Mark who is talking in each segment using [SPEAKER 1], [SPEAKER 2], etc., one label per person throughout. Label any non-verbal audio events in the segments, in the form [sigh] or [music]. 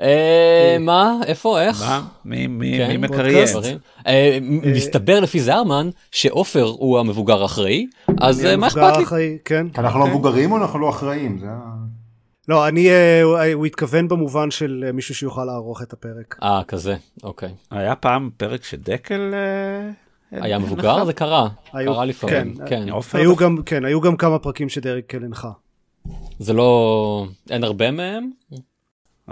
[SPEAKER 1] אה, מה? איפה? איך?
[SPEAKER 2] מה? מי- מי
[SPEAKER 1] כן? דברים. אה, מ- מסתבר לפי זרמן שעופר הוא המבוגר האחראי, אז אה, מה אכפת לי?
[SPEAKER 3] כן.
[SPEAKER 4] אנחנו לא מבוגרים או אנחנו לא אחראים?
[SPEAKER 3] לא, אני, אה, הוא- התכוון במובן של אה, מישהו שיוכל לערוך את הפרק.
[SPEAKER 1] אה, כזה, אוקיי.
[SPEAKER 2] היה פעם פרק שדקל... אה,
[SPEAKER 1] היה? מבוגר? זה קרה. קרה לפעמים,
[SPEAKER 3] כן.
[SPEAKER 1] כן.
[SPEAKER 3] כן, היו גם כמה פרקים שדרק הנחה.
[SPEAKER 1] זה לא... אין הרבה מהם?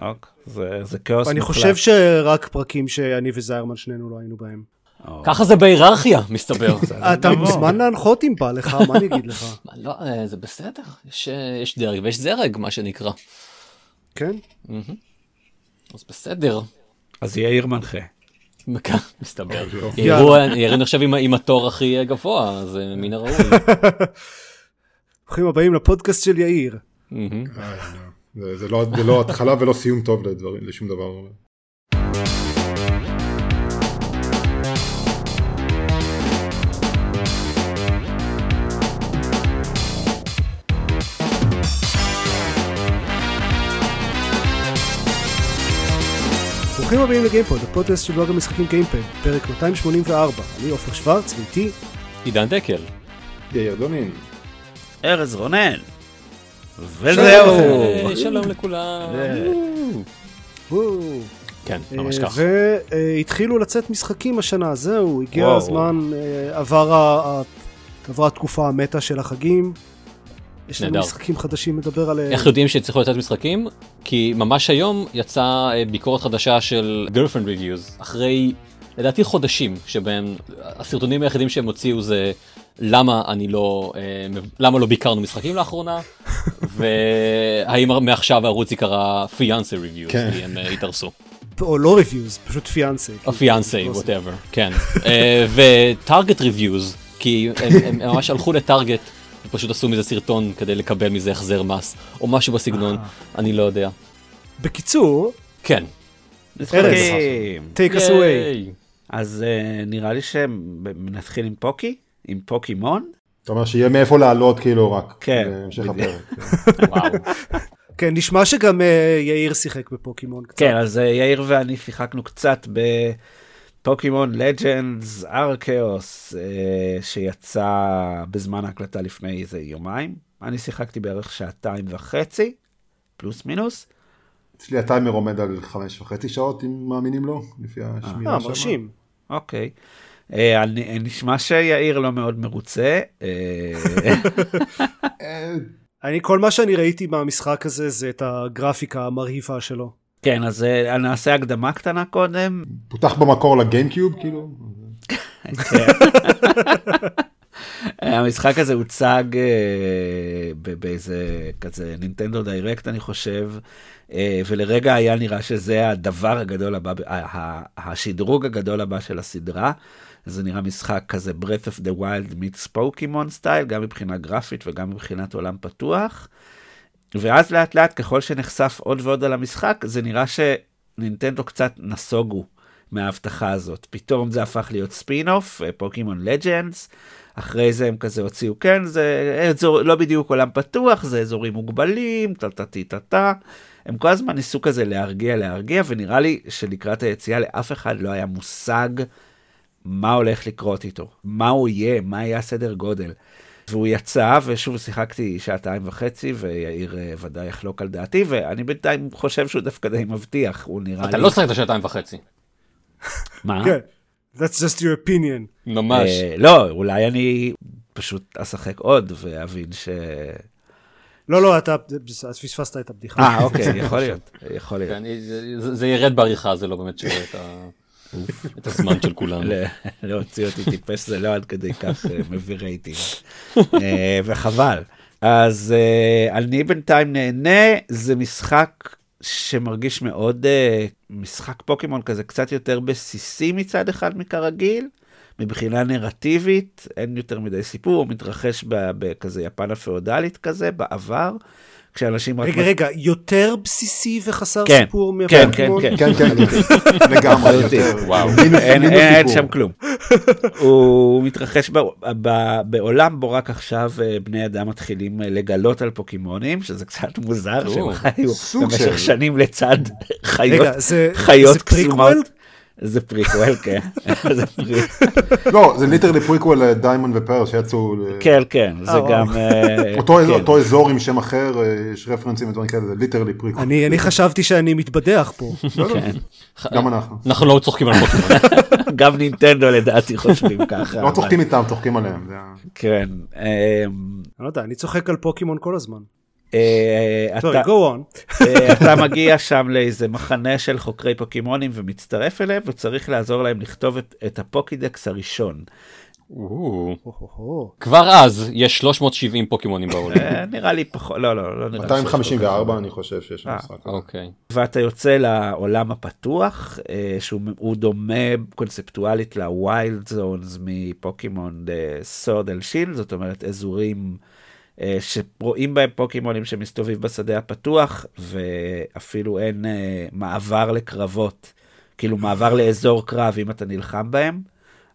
[SPEAKER 2] אוקיי, זה- זה כאוס
[SPEAKER 3] אני
[SPEAKER 2] מוחלט.
[SPEAKER 3] חושב שרק פרקים שאני וזיירמן שנינו לא היינו בהם.
[SPEAKER 1] ככה זה בהיררכיה, מסתבר. [laughs]
[SPEAKER 3] אתה. מוזמן להנחות אם בא לך, מה אני אגיד לך? [laughs]
[SPEAKER 1] לא, אה, זה בסדר, יש, אה, יש דרג ויש זרג, מה שנקרא.
[SPEAKER 3] כן?
[SPEAKER 1] אז בסדר.
[SPEAKER 2] אז יאיר מנחה.
[SPEAKER 1] מכאן, [laughs] מסתבר.
[SPEAKER 4] יופי.
[SPEAKER 1] יראו, יראו נחשב עם, התור הכי גבוה, אז אה, מן הראוי.
[SPEAKER 3] ברוכים הבאים לפודקאסט של יאיר.
[SPEAKER 4] זה- זה לא- זה לא התחלה ולא סיום טוב לדברים, לשום דבר.
[SPEAKER 3] ברוכים הבאים לגיימפוד, הפודקאסט של בלוג המשחקים גיימפד, פרק 284. אני עופר שוורץ, ואיתי
[SPEAKER 1] עידן דקל.
[SPEAKER 4] יאיר דונין.
[SPEAKER 2] ארז רונן. וזהו.
[SPEAKER 1] שלום לכולם.
[SPEAKER 2] אה.
[SPEAKER 3] וואו.
[SPEAKER 1] כן, ממש
[SPEAKER 3] אה,
[SPEAKER 1] ככה.
[SPEAKER 3] והתחילו לצאת משחקים השנה, זהו, הגיע. הזמן, אה, עברה התקופה המתה של החגים. יש לנו. משחקים חדשים לדבר עליהם.
[SPEAKER 1] איך יודעים שהצליחו לצאת משחקים? כי ממש היום יצאה אה, ביקורת חדשה של girlfriend reviews, אחרי לדעתי חודשים, שבהם הסרטונים היחידים שהם הוציאו זה למה אני לא, אה, למה לא ביקרנו משחקים לאחרונה, [laughs] והאם מעכשיו הערוץ ייקרא פיאנסה reviews,
[SPEAKER 4] כן.
[SPEAKER 1] כי הם אה, התארסו. [laughs]
[SPEAKER 3] או לא ריוויוז, פשוט פיאנסה.
[SPEAKER 1] או פיאנסה, whatever, כן. [laughs] אה, וטארגט reviews, כי הם, ממש הלכו לטארגט, ופשוט עשו מזה סרטון כדי לקבל מזה החזר מס, או משהו בסגנון, אני לא יודע.
[SPEAKER 3] בקיצור,
[SPEAKER 1] כן.
[SPEAKER 2] משחקים.
[SPEAKER 3] take us away.
[SPEAKER 2] אז אה, נראה לי שנתחיל עם פוקי, עם פוקימון.
[SPEAKER 4] אתה אומר שיהיה מאיפה לעלות כאילו רק.
[SPEAKER 2] כן,
[SPEAKER 4] בהמשך. הפרק. [laughs]
[SPEAKER 1] וואו.
[SPEAKER 3] כן, נשמע שגם אה, יאיר שיחק בפוקימון קצת.
[SPEAKER 2] כן, אז אה, יאיר ואני שיחקנו קצת בפוקימון לג'נדס ארקאוס, אה, שיצא בזמן ההקלטה לפני איזה יומיים. אני שיחקתי בערך שעתיים וחצי, פלוס מינוס.
[SPEAKER 4] אצלי הטיימר עומד על חמש וחצי שעות אם מאמינים לו, לפי השמירה
[SPEAKER 3] אה,
[SPEAKER 4] שם.
[SPEAKER 3] מרשים.
[SPEAKER 2] אוקיי. אה, נשמע שיאיר לא מאוד מרוצה. אה,
[SPEAKER 4] אה,
[SPEAKER 3] אני, כל מה שאני ראיתי מהמשחק הזה זה את הגרפיקה המרהיבה שלו.
[SPEAKER 2] כן, אז אה, נעשה הקדמה קטנה קודם.
[SPEAKER 4] פותח במקור לגיימקיוב כאילו.
[SPEAKER 2] כן. [laughs] המשחק הזה הוצג אה, באיזה כזה נינטנדו Direct אני חושב, אה, ולרגע היה נראה שזה הדבר הגדול הבא, השדרוג הגדול הבא של הסדרה. זה נראה משחק כזה breath of the wild meets פוקימון style, גם מבחינה גרפית וגם מבחינת עולם פתוח. ואז לאט לאט ככל שנחשף עוד ועוד על המשחק, זה נראה שנינטנדו קצת נסוגו מההבטחה הזאת. פתאום זה הפך להיות ספין-אוף, פוקימון Legends, אחרי זה הם כזה הוציאו, כן, זה אזור, לא בדיוק עולם פתוח, זה אזורים מוגבלים, טה-טה-טה-טה. הם כל הזמן ניסו כזה להרגיע, להרגיע, ונראה לי שלקראת היציאה לאף אחד לא היה מושג מה הולך לקרות איתו, מה הוא יהיה, מה יהיה הסדר גודל. והוא יצא, ושוב שיחקתי שעתיים וחצי, ויאיר אה, ודאי יחלוק על דעתי, ואני בינתיים חושב שהוא דווקא די מבטיח, הוא נראה לי...
[SPEAKER 1] אתה לא שיחקת שעתיים וחצי.
[SPEAKER 2] מה?
[SPEAKER 3] כן, that's just your opinion.
[SPEAKER 1] ממש.
[SPEAKER 2] אה, לא, אולי אני פשוט אשחק עוד ואבין ש...
[SPEAKER 3] לא, לא, אתה אז פספסת את הבדיחה.
[SPEAKER 2] אה, אוקיי, יכול להיות, יכול להיות.
[SPEAKER 1] כן, זה- זה- זה ירד בעריכה, זה לא באמת שווה את ה- את הזמן של כולם.
[SPEAKER 2] ל- להוציא אותי טיפש זה לא עד כדי כך אה, מביא רייטינג. [laughs] אה, וחבל. אז אה, אני בינתיים נהנה, זה משחק שמרגיש מאוד אה, משחק פוקימון כזה קצת יותר בסיסי מצד אחד מכרגיל. מבחינה נרטיבית, אין יותר מדי סיפור, הוא מתרחש בכזה יפן הפאודלית כזה, בעבר, כשאנשים רק...
[SPEAKER 3] רגע, רגע, יותר בסיסי וחסר
[SPEAKER 2] כן,
[SPEAKER 3] סיפור
[SPEAKER 2] כן,
[SPEAKER 3] מהפוקימון?
[SPEAKER 2] כן,
[SPEAKER 4] כן, כן, [laughs] לגמרי. יותר.
[SPEAKER 1] וואו.
[SPEAKER 2] אין. שם כלום. [laughs] הוא מתרחש בעולם בו רק עכשיו אה, בני אדם מתחילים אה, לגלות על פוקימונים, שזה קצת מוזר שהם חיו במשך שנים לצד חיות,
[SPEAKER 3] רגע, זה
[SPEAKER 2] חיות
[SPEAKER 3] זה פריקוול?
[SPEAKER 2] קסומות. זה פריקוול, כן.
[SPEAKER 4] לא, זה literally prequel ל Diamond ו Pearl שיצאו,
[SPEAKER 2] כן, כן, זה
[SPEAKER 3] אה.
[SPEAKER 2] גם... אה,
[SPEAKER 4] אותו אזור-
[SPEAKER 2] כן.
[SPEAKER 4] אותו אזור עם שם אחר, אה, יש רפרנסים ודברים כאלה, זה literally prequel.
[SPEAKER 3] אני אני חשבתי שאני מתבדח פה.
[SPEAKER 2] כן.
[SPEAKER 4] גם אנחנו.
[SPEAKER 1] אנחנו לא צוחקים על פוקימון. [laughs]
[SPEAKER 2] גם נינטנדו לדעתי חושבים ככה.
[SPEAKER 4] לא צוחקים איתם, צוחקים עליהם.
[SPEAKER 2] כן. אמ,
[SPEAKER 3] אני לא יודע, אני צוחק על פוקימון כל הזמן.
[SPEAKER 2] אה,
[SPEAKER 3] sorry,
[SPEAKER 2] אתה-
[SPEAKER 3] go on.
[SPEAKER 2] אה, אתה מגיע שם לאיזה מחנה של חוקרי פוקימונים ומצטרף אליהם וצריך לעזור להם לכתוב את, את הפוקידקס הראשון.
[SPEAKER 1] כבר אז יש 370 פוקימונים בעולם.
[SPEAKER 2] אה, נראה לי פחות, לא, לא, לא נראה לי. שיש כל
[SPEAKER 4] 254
[SPEAKER 2] כך
[SPEAKER 4] אני חושב שיש
[SPEAKER 2] אה,
[SPEAKER 4] במשחק. הזה.
[SPEAKER 1] אוקיי.
[SPEAKER 2] ואתה יוצא לעולם הפתוח, אה, שהוא הוא דומה קונספטואלית ל-Wild Zones מפוקימון Sword and Shield, זאת אומרת אזורים אה, שרואים בהם פוקימונים שמסתובבים בשדה הפתוח, ואפילו אין אה, מעבר לקרבות, כאילו מעבר לאזור קרב אם אתה נלחם בהם.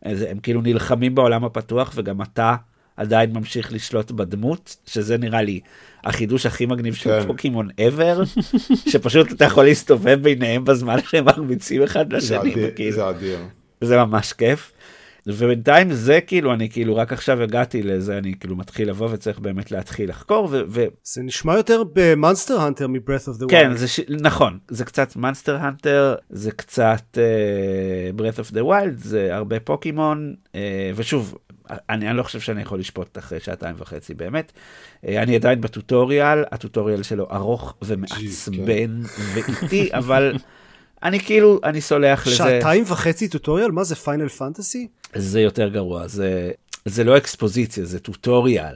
[SPEAKER 2] אז הם כאילו נלחמים בעולם הפתוח, וגם אתה עדיין ממשיך לשלוט בדמות, שזה נראה לי החידוש הכי מגניב של
[SPEAKER 4] כן.
[SPEAKER 2] פוקימון ever, שפשוט אתה יכול להסתובב ביניהם בזמן שהם מרביצים אחד
[SPEAKER 4] זה
[SPEAKER 2] לשני,
[SPEAKER 4] זה אדיר.
[SPEAKER 2] זה ממש כיף. ובינתיים זה כאילו, אני כאילו רק עכשיו הגעתי לזה, אני כאילו מתחיל לבוא וצריך באמת להתחיל לחקור, ו- ו-
[SPEAKER 3] זה נשמע יותר במאנסטר הנטר מ-Breath of the Wild.
[SPEAKER 2] כן, זה ש... נכון, זה קצת Monster Hunter, זה קצת Breath of the Wild, זה הרבה פוקימון, אה, ושוב, אני, אני לא חושב שאני יכול לשפוט אחרי שעתיים וחצי באמת. אה, אני עדיין בטוטוריאל, הטוטוריאל שלו ארוך ומעצבן ואיטי, אבל אני כאילו, אני סולח לזה.
[SPEAKER 3] שעתיים וחצי טוטוריאל? מה זה פיינל פנטסי?
[SPEAKER 2] זה יותר גרוע, זה, זה לא אקספוזיציה, זה טוטוריאל.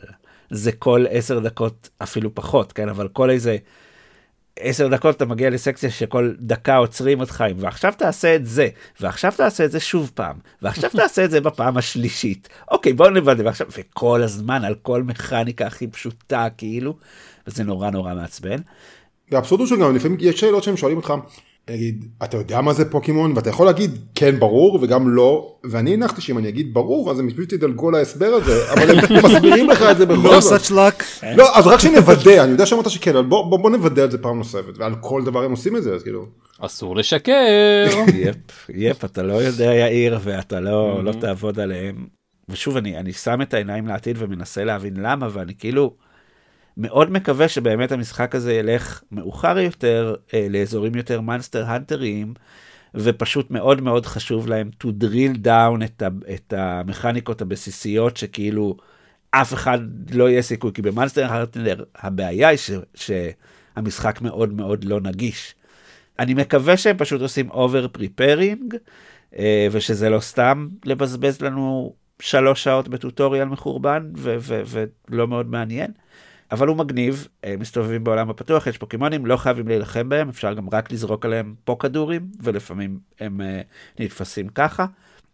[SPEAKER 2] זה כל עשר דקות, אפילו פחות, כן? אבל כל איזה עשר דקות אתה מגיע לסקציה שכל דקה עוצרים אותך עם, ועכשיו תעשה את זה, ועכשיו תעשה את זה שוב פעם, ועכשיו [laughs] תעשה את זה בפעם השלישית. אוקיי, בואו נוודא, ועכשיו, וכל הזמן על כל מכניקה הכי פשוטה, כאילו, וזה נורא נורא מעצבן.
[SPEAKER 4] והאבסורד הוא שגם לפעמים יש שאלות שהם שואלים אותך, נגיד, אתה יודע מה זה פוקימון? ואתה יכול להגיד כן ברור וגם לא, ואני הנחתי שאם אני אגיד ברור אז הם פשוט ידלגו על ההסבר הזה, אבל הם [laughs] מסבירים לך את זה בכל
[SPEAKER 3] לא
[SPEAKER 4] זאת.
[SPEAKER 3] such luck.
[SPEAKER 4] לא, אז רק שנוודא, אני יודע שאמרת שכן, אבל בוא, בוא, בוא נוודא את זה פעם נוספת, ועל כל דבר הם עושים את זה, אז כאילו,
[SPEAKER 1] אסור לשקר. [laughs]
[SPEAKER 2] יפ, יפ, אתה לא יודע יאיר ואתה לא, לא תעבוד עליהם. ושוב, אני, אני שם את העיניים לעתיד ומנסה להבין למה, ואני כאילו מאוד מקווה שבאמת המשחק הזה ילך מאוחר יותר אה, לאזורים יותר מאנסטר הנטריים, ופשוט מאוד מאוד חשוב להם to drill down את, ה, את המכניקות הבסיסיות שכאילו אף אחד לא יהיה סיכוי, כי במאנסטר הנטר הבעיה היא ש, שהמשחק מאוד מאוד לא נגיש. אני מקווה שהם פשוט עושים over preparing, ושזה לא סתם לבזבז לנו שלוש שעות בטוטוריאל מחורבן ולא מאוד מעניין. אבל הוא מגניב, הם מסתובבים בעולם הפתוח, יש פוקימונים, לא חייבים להילחם בהם, אפשר גם רק לזרוק עליהם פה כדורים, ולפעמים הם uh, נתפסים ככה,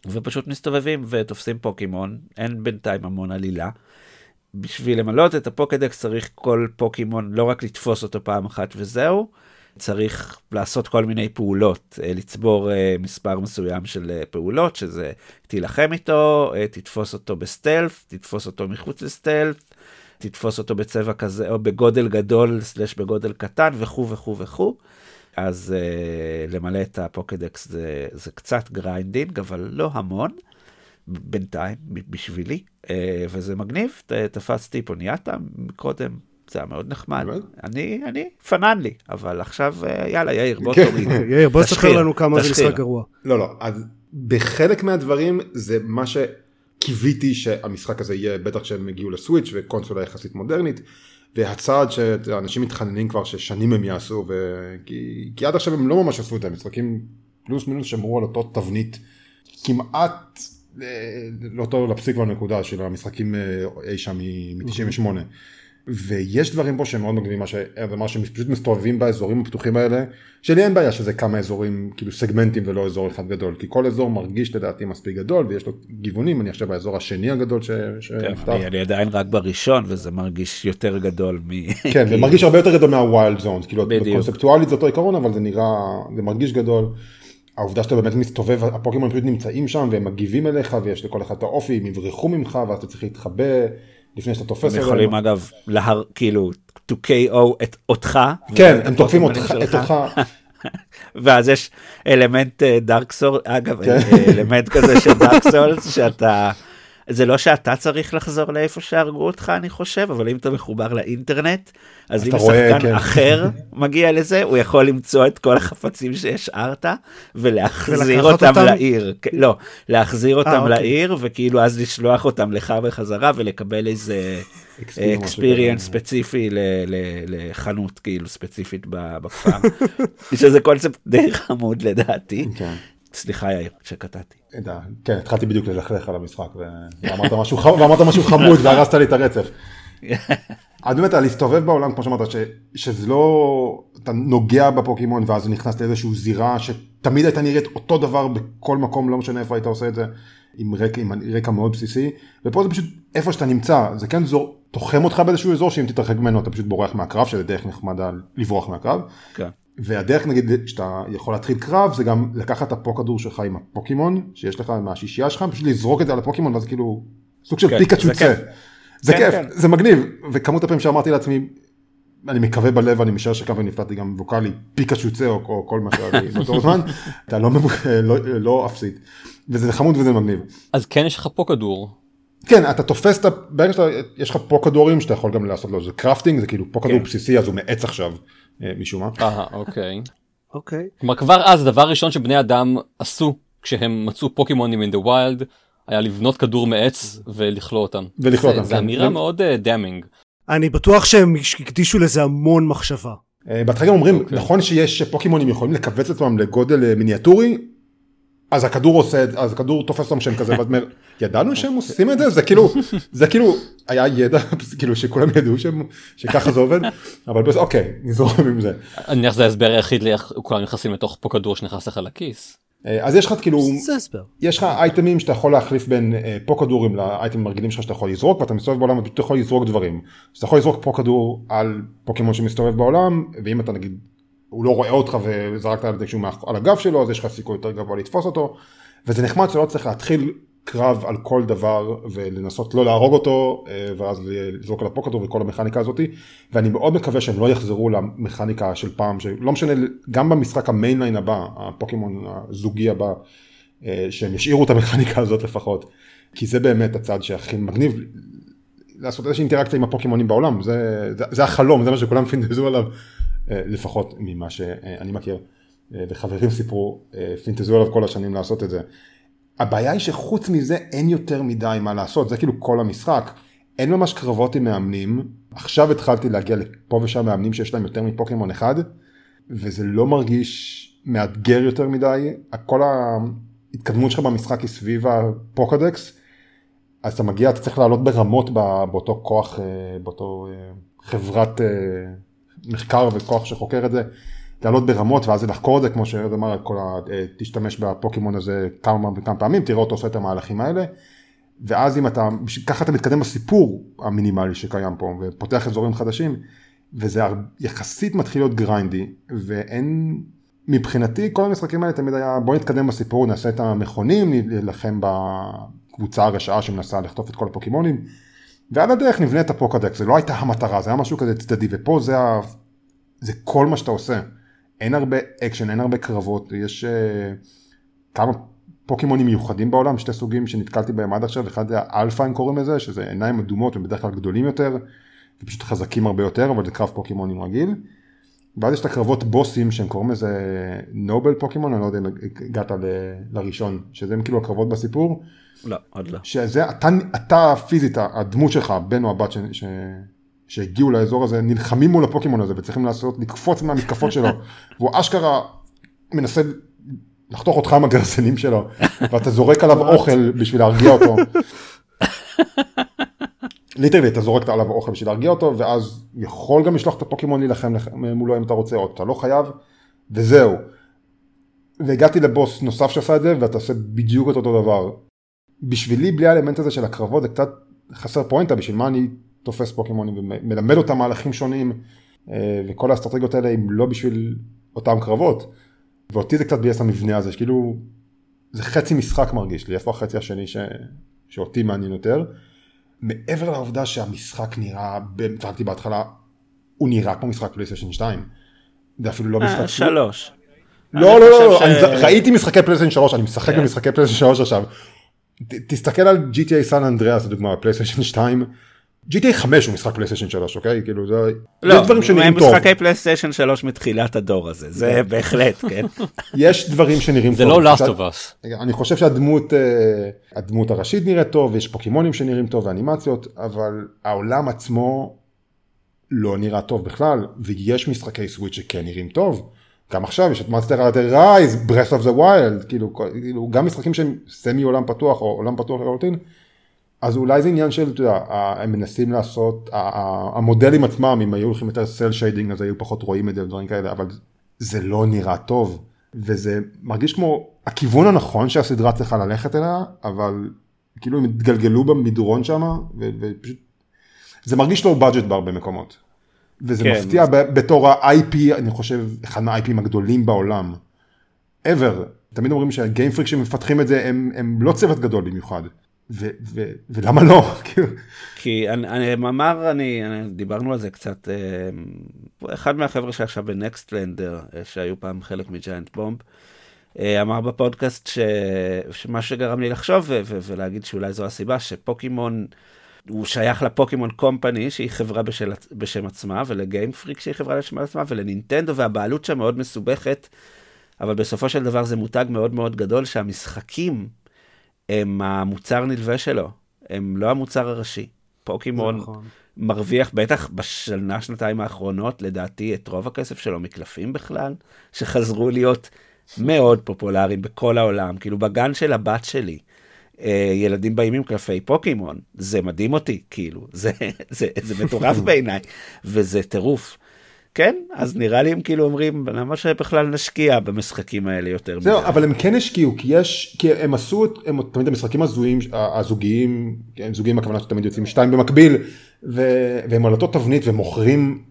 [SPEAKER 2] ופשוט מסתובבים ותופסים פוקימון, אין בינתיים המון עלילה. בשביל למלות את הפוקדקס צריך כל פוקימון לא רק לתפוס אותו פעם אחת וזהו, צריך לעשות כל מיני פעולות, אה, לצבור אה, מספר מסוים של אה, פעולות, שזה תילחם איתו, אה, תתפוס אותו ב-stealth, תתפוס אותו מחוץ ל-stealth, תתפוס אותו בצבע כזה, או בגודל גדול סלש בגודל קטן, וכו' וכו' וכו'. אז אה, למלא את הפוקדקס זה, זה קצת grinding, אבל לא המון, בינתיים, בשבילי, אה, וזה מגניב, ת- תפסתי פוניטה קודם, זה היה מאוד נחמד. אני, אני, פנן לי, אבל עכשיו, uh, יאללה, יאיר, בוא
[SPEAKER 4] כן.
[SPEAKER 2] תוריד. [laughs]
[SPEAKER 3] יאיר, בוא
[SPEAKER 2] תשחיר,
[SPEAKER 3] לנו כמה זה. משחק גרוע.
[SPEAKER 4] לא, לא, אז בחלק מהדברים זה מה שקיוויתי שהמשחק הזה יהיה, בטח כשהם הגיעו לסוויץ' וקונסולה יחסית מודרנית, והצעד שאנשים מתחננים כבר ששנים הם יעשו, ו... כי, כי עד עכשיו הם לא ממש עשו את זה, המשחקים פלוס מינוס שמרו על אותו תבנית כמעט אה, לאותו לפסיק והנקודה של המשחקים אה, אי שם מ-98. ויש דברים פה שהם מאוד מגניבים, מה שהם פשוט מסתובבים באזורים הפתוחים האלה, שלי אין בעיה שזה כמה אזורים, כאילו סגמנטים ולא אזור אחד גדול, כי כל אזור מרגיש לדעתי מספיק גדול, ויש לו גיוונים, אני עכשיו באזור השני הגדול ש-
[SPEAKER 2] כן,
[SPEAKER 4] שנפתח.
[SPEAKER 2] אני, אני עדיין רק בראשון, וזה מרגיש יותר גדול מ... [laughs]
[SPEAKER 4] כן, זה מרגיש הרבה יותר גדול מהווילד זונס, כאילו. קונספטואלית זה אותו עיקרון, אבל זה נראה, זה מרגיש גדול. העובדה שאתה באמת מסתובב, הפוקימון פשוט נמצאים שם והם מגיבים אליך ויש לכל אחד את האופי, הם יברחו ממך ואז אתה צריך להתחבא לפני שאתה תופס
[SPEAKER 2] הם יכולים אגב, להר, כאילו, to KO את אותך.
[SPEAKER 4] כן, הם תוקפים אותך, את אותך. [laughs]
[SPEAKER 2] ואז יש אלמנט דארק סול, אגב, כן. אלמנט כזה של דארק סולס, שאתה... זה לא שאתה צריך לחזור לאיפה שהרגו אותך אני חושב אבל אם אתה מחובר לאינטרנט אז אם שחקן כן. אחר [laughs] מגיע לזה הוא יכול למצוא את כל החפצים שהשארת ולהחזיר אותם, אותם לעיר לא להחזיר אותם 아, אוקיי. לעיר וכאילו אז לשלוח אותם לך בחזרה ולקבל איזה אקספיריאנס ספציפי לחנות כאילו ספציפית בכפר [laughs] שזה קונספט די חמוד לדעתי. כן. סליחה יאיר שקטעתי.
[SPEAKER 4] כן, התחלתי בדיוק ללכלך על המשחק ואמרת משהו, חמוד והרסת לי את הרצף. [laughs] אז באמת להסתובב בעולם כמו שאמרת שזה לא אתה נוגע בפוקימון ואז נכנס לאיזשהו זירה שתמיד הייתה נראית אותו דבר בכל מקום לא משנה איפה היית עושה את זה עם רקע, עם רקע מאוד בסיסי ופה זה פשוט איפה שאתה נמצא זה כן זור תוחם אותך באיזשהו אזור שאם תתרחק ממנו אתה פשוט בורח מהקרב שזה דרך נחמדה לברוח מהקרב. כן. והדרך נגיד שאתה יכול להתחיל קרב זה גם לקחת את הפוקדור שלך עם הפוקימון שיש לך מהשישייה שלך פשוט לזרוק את זה על הפוקימון ואז כאילו סוג של כן, פיקאצ'ו צא. זה כיף, כן. זה מגניב וכמות הפעמים שאמרתי לעצמי אני מקווה בלב אני משער שכמה נפלטתי גם ווקאלי פיקאצ'ו צא או, או כל מה שהיה לי [laughs] באותו זמן אתה לא, לא, לא אפסית וזה חמוד וזה מגניב.
[SPEAKER 1] אז כן יש לך פוקדור.
[SPEAKER 4] כן אתה תופס את ה... ברגע שיש לך פוקדורים שאתה יכול גם לעשות לו זה קרפטינג זה כאילו פוקדור כן. בסיסי אז הוא מעץ עכשיו. אה, משום מה.
[SPEAKER 1] אה, אוקיי.
[SPEAKER 3] אוקיי.
[SPEAKER 1] כלומר כבר אז הדבר הראשון שבני אדם עשו כשהם מצאו פוקימונים in the wild היה לבנות כדור מעץ ולכלוא אותם.
[SPEAKER 4] ולכלוא אותם.
[SPEAKER 1] זה כן. אמירה מאוד דאמינג.
[SPEAKER 3] אה, אני בטוח שהם הקדישו לזה המון מחשבה.
[SPEAKER 4] בהתחלה גם אומרים אוקיי. נכון שיש פוקימונים יכולים לכווץ עצמם לגודל מיניאטורי אז הכדור עושה, אז הכדור תופס אותם שהם כזה, ואז אומר, ידענו שהם עושים את זה? זה כאילו, זה כאילו, היה ידע, [laughs] כאילו שכולם ידעו שהם, שככה זה עובד, אבל בסדר, אוקיי, נזרום עם זה.
[SPEAKER 1] אני מניח זה ההסבר היחיד לאיך כולם נכנסים לתוך פה כדור שנכנס לך לכיס.
[SPEAKER 4] אה, אז יש לך כאילו, יש לך אייטמים שאתה יכול להחליף בין אה, פה כדורים לאייטמים הרגילים שלך שאתה יכול לזרוק ואתה מסתובב בעולם ואתה יכול לזרוק דברים. אז אתה יכול לזרוק פה כדור על פוקימון שמסתובב בעולם ואם אתה נגיד הוא לא רואה אותך וזרקת עליו כשהוא על הגב שלו, אז יש לך סיכוי יותר גבוה לתפוס אותו, וזה נחמד שלא צריך להתחיל קרב על כל דבר ולנסות לא להרוג אותו, אה, ואז לזרוק על הפוקדור וכל המכניקה הזאתי, ואני מאוד מקווה שהם לא יחזרו למכניקה של פעם, שלא משנה, גם במשחק ה-mainline הבא, הפוקימון הזוגי הבא, אה, שהם ישאירו את המכניקה הזאת לפחות, כי זה באמת הצד שהכי מגניב לעשות איזושהי אינטראקציה עם הפוקימונים בעולם, זה, זה, זה החלום, זה מה שכולם פינטזו עליו, לפחות ממה שאני מכיר, אה, וחברים סיפרו, אה, פינטזו עליו כל השנים לעשות את זה. הבעיה היא שחוץ מזה אין יותר מדי מה לעשות, זה כאילו כל המשחק. אין ממש קרבות עם מאמנים, עכשיו התחלתי להגיע לפה ושם מאמנים שיש להם יותר מפוקימון אחד, וזה לא מרגיש מאתגר יותר מדי, כל ההתקדמות שלך במשחק היא סביב הפוקדקס, אז אתה מגיע, אתה צריך לעלות ברמות באותו כוח, באותו חברת מחקר וכוח שחוקר את זה, לעלות ברמות ואז לחקור את זה, כמו שארד אמר, כל ה... אה, תשתמש בפוקימון הזה כמה וכמה פעמים, תראה אותו עושה את המהלכים האלה, ואז אם אתה, ככה אתה מתקדם בסיפור המינימלי שקיים פה, ופותח אזורים חדשים, וזה יחסית מתחיל להיות grindy, ואין, מבחינתי כל המשחקים האלה תמיד היה בוא נתקדם בסיפור, נעשה את המכונים, נלחם בקבוצה הרשעה שמנסה לחטוף את כל הפוקימונים. ועל הדרך נבנה את הפוקדקס, זה לא הייתה המטרה, זה היה משהו כזה צדדי, ופה זה, ה... זה כל מה שאתה עושה. אין הרבה אקשן, אין הרבה קרבות, יש אה, כמה פוקימונים מיוחדים בעולם, שתי סוגים שנתקלתי בהם עד עכשיו, אחד זה האלפא הם קוראים לזה, שזה עיניים אדומות, הם בדרך כלל גדולים יותר, ופשוט חזקים הרבה יותר, אבל זה קרב פוקימונים רגיל. ואז יש את הקרבות בוסים שהם קוראים לזה נובל פוקימון, אני לא יודע אם הגעת ל... לראשון, שזה הם כאילו הקרבות בסיפור.
[SPEAKER 2] לא, עוד לא.
[SPEAKER 4] שזה, אתה, אתה פיזית, הדמות שלך, הבן או הבת ש, ש, שהגיעו לאזור הזה, נלחמים מול הפוקימון הזה וצריכים לעשות, לקפוץ מהמתקפות שלו, [laughs] והוא אשכרה מנסה לחתוך אותך עם הגרסנים שלו, ואתה זורק עליו [laughs] אוכל בשביל להרגיע אותו. ליטרלי אתה זורק עליו אוכל בשביל להרגיע אותו ואז יכול גם לשלוח את הפוקימון להילחם מולו אם אתה רוצה או אתה לא חייב וזהו. והגעתי לבוס נוסף שעשה את זה ואתה עושה בדיוק את אותו דבר. בשבילי בלי האלמנט הזה של הקרבות זה קצת חסר פואנטה בשביל מה אני תופס פוקימונים ומלמד אותם מהלכים שונים אה, וכל האסטרטגיות האלה הם לא בשביל אותם קרבות. ואותי זה קצת ביאס המבנה הזה, שכאילו, זה חצי משחק מרגיש לי, איפה החצי השני ש... שאותי מעניין יותר. מעבר לעובדה שהמשחק נראה, צחקתי בהתחלה, הוא נראה כמו משחק פלייסטיישן 2. זה אפילו לא משחק...
[SPEAKER 2] שלוש.
[SPEAKER 4] לא, לא, לא, ש... אני ראיתי משחקי פלייסטיישן 3, אני משחק כן. במשחקי פלייסטיישן 3 עכשיו. ת, תסתכל על GTA San Andreas לדוגמה, פלייסטיישן 2. GTA 5 הוא משחק פלייסטיישן 3 אוקיי כאילו זה
[SPEAKER 2] לא, דברים שנראים טוב. משחקי פלייסטיישן 3 מתחילת הדור הזה זה כן. בהחלט [laughs] כן.
[SPEAKER 4] יש דברים שנראים
[SPEAKER 1] זה טוב. זה לא Last of Us.
[SPEAKER 4] אני חושב שהדמות אה, הדמות הראשית נראית טוב יש פוקימונים שנראים טוב ואנימציות אבל העולם עצמו לא נראה טוב בכלל ויש משחקי סוויץ' שכן נראים טוב. גם עכשיו יש את Monster Hunter Rise, Breath of the Wild, כאילו, גם משחקים שהם semi עולם פתוח או עולם פתוח לחלוטין, אז אולי זה עניין של, אתה יודע, הם מנסים לעשות, המודלים עצמם, אם היו הולכים יותר cel shading אז היו פחות רואים את זה ודברים כאלה, אבל זה לא נראה טוב, וזה מרגיש כמו הכיוון הנכון שהסדרה צריכה ללכת אליה, אבל כאילו הם התגלגלו במדרון שם, ופשוט, זה מרגיש לא בדג'ט בהרבה מקומות. וזה כן. מפתיע בתור ה-IP, אני חושב, אחד מה-IPים הגדולים בעולם. ever. תמיד אומרים שהגיימפריק שמפתחים את זה הם, הם לא צוות גדול במיוחד. ו- ו- ולמה לא? [laughs] כאילו.
[SPEAKER 2] כי אני, אני אמר, אני, אני, דיברנו על זה קצת, אה, אחד מהחבר'ה שעכשיו בנקסטלנדר, אה, שהיו פעם חלק מג'יינט בומב, אה, אמר בפודקאסט ש, שמה שגרם לי לחשוב ו- ו- ולהגיד שאולי זו הסיבה שפוקימון הוא שייך לפוקימון קומפני, שהיא חברה בשל, בשם עצמה, ולגיים פריק שהיא חברה בשם עצמה, ולנינטנדו, והבעלות שם מאוד מסובכת, אבל בסופו של דבר זה מותג מאוד מאוד גדול, שהמשחקים הם המוצר נלווה שלו, הם לא המוצר הראשי. פוקימון נכון. מרוויח, בטח בשנה, שנתיים האחרונות, לדעתי, את רוב הכסף שלו מקלפים בכלל, שחזרו להיות מאוד פופולריים בכל העולם. כאילו, בגן של הבת שלי, ילדים באים עם קלפי פוקימון, זה מדהים אותי, כאילו, זה, זה, זה מטורף [laughs] בעיניי, וזה טירוף. כן, אז נראה לי הם כאילו אומרים, למה שבכלל נשקיע במשחקים האלה יותר
[SPEAKER 4] מדי. זהו, אבל הם כן השקיעו, כי יש, כי הם עשו, הם תמיד המשחקים הזויים, הזוגיים, כן, זוגיים הכוונה שתמיד יוצאים שתיים במקביל, ו, והם על אותו תבנית ומוכרים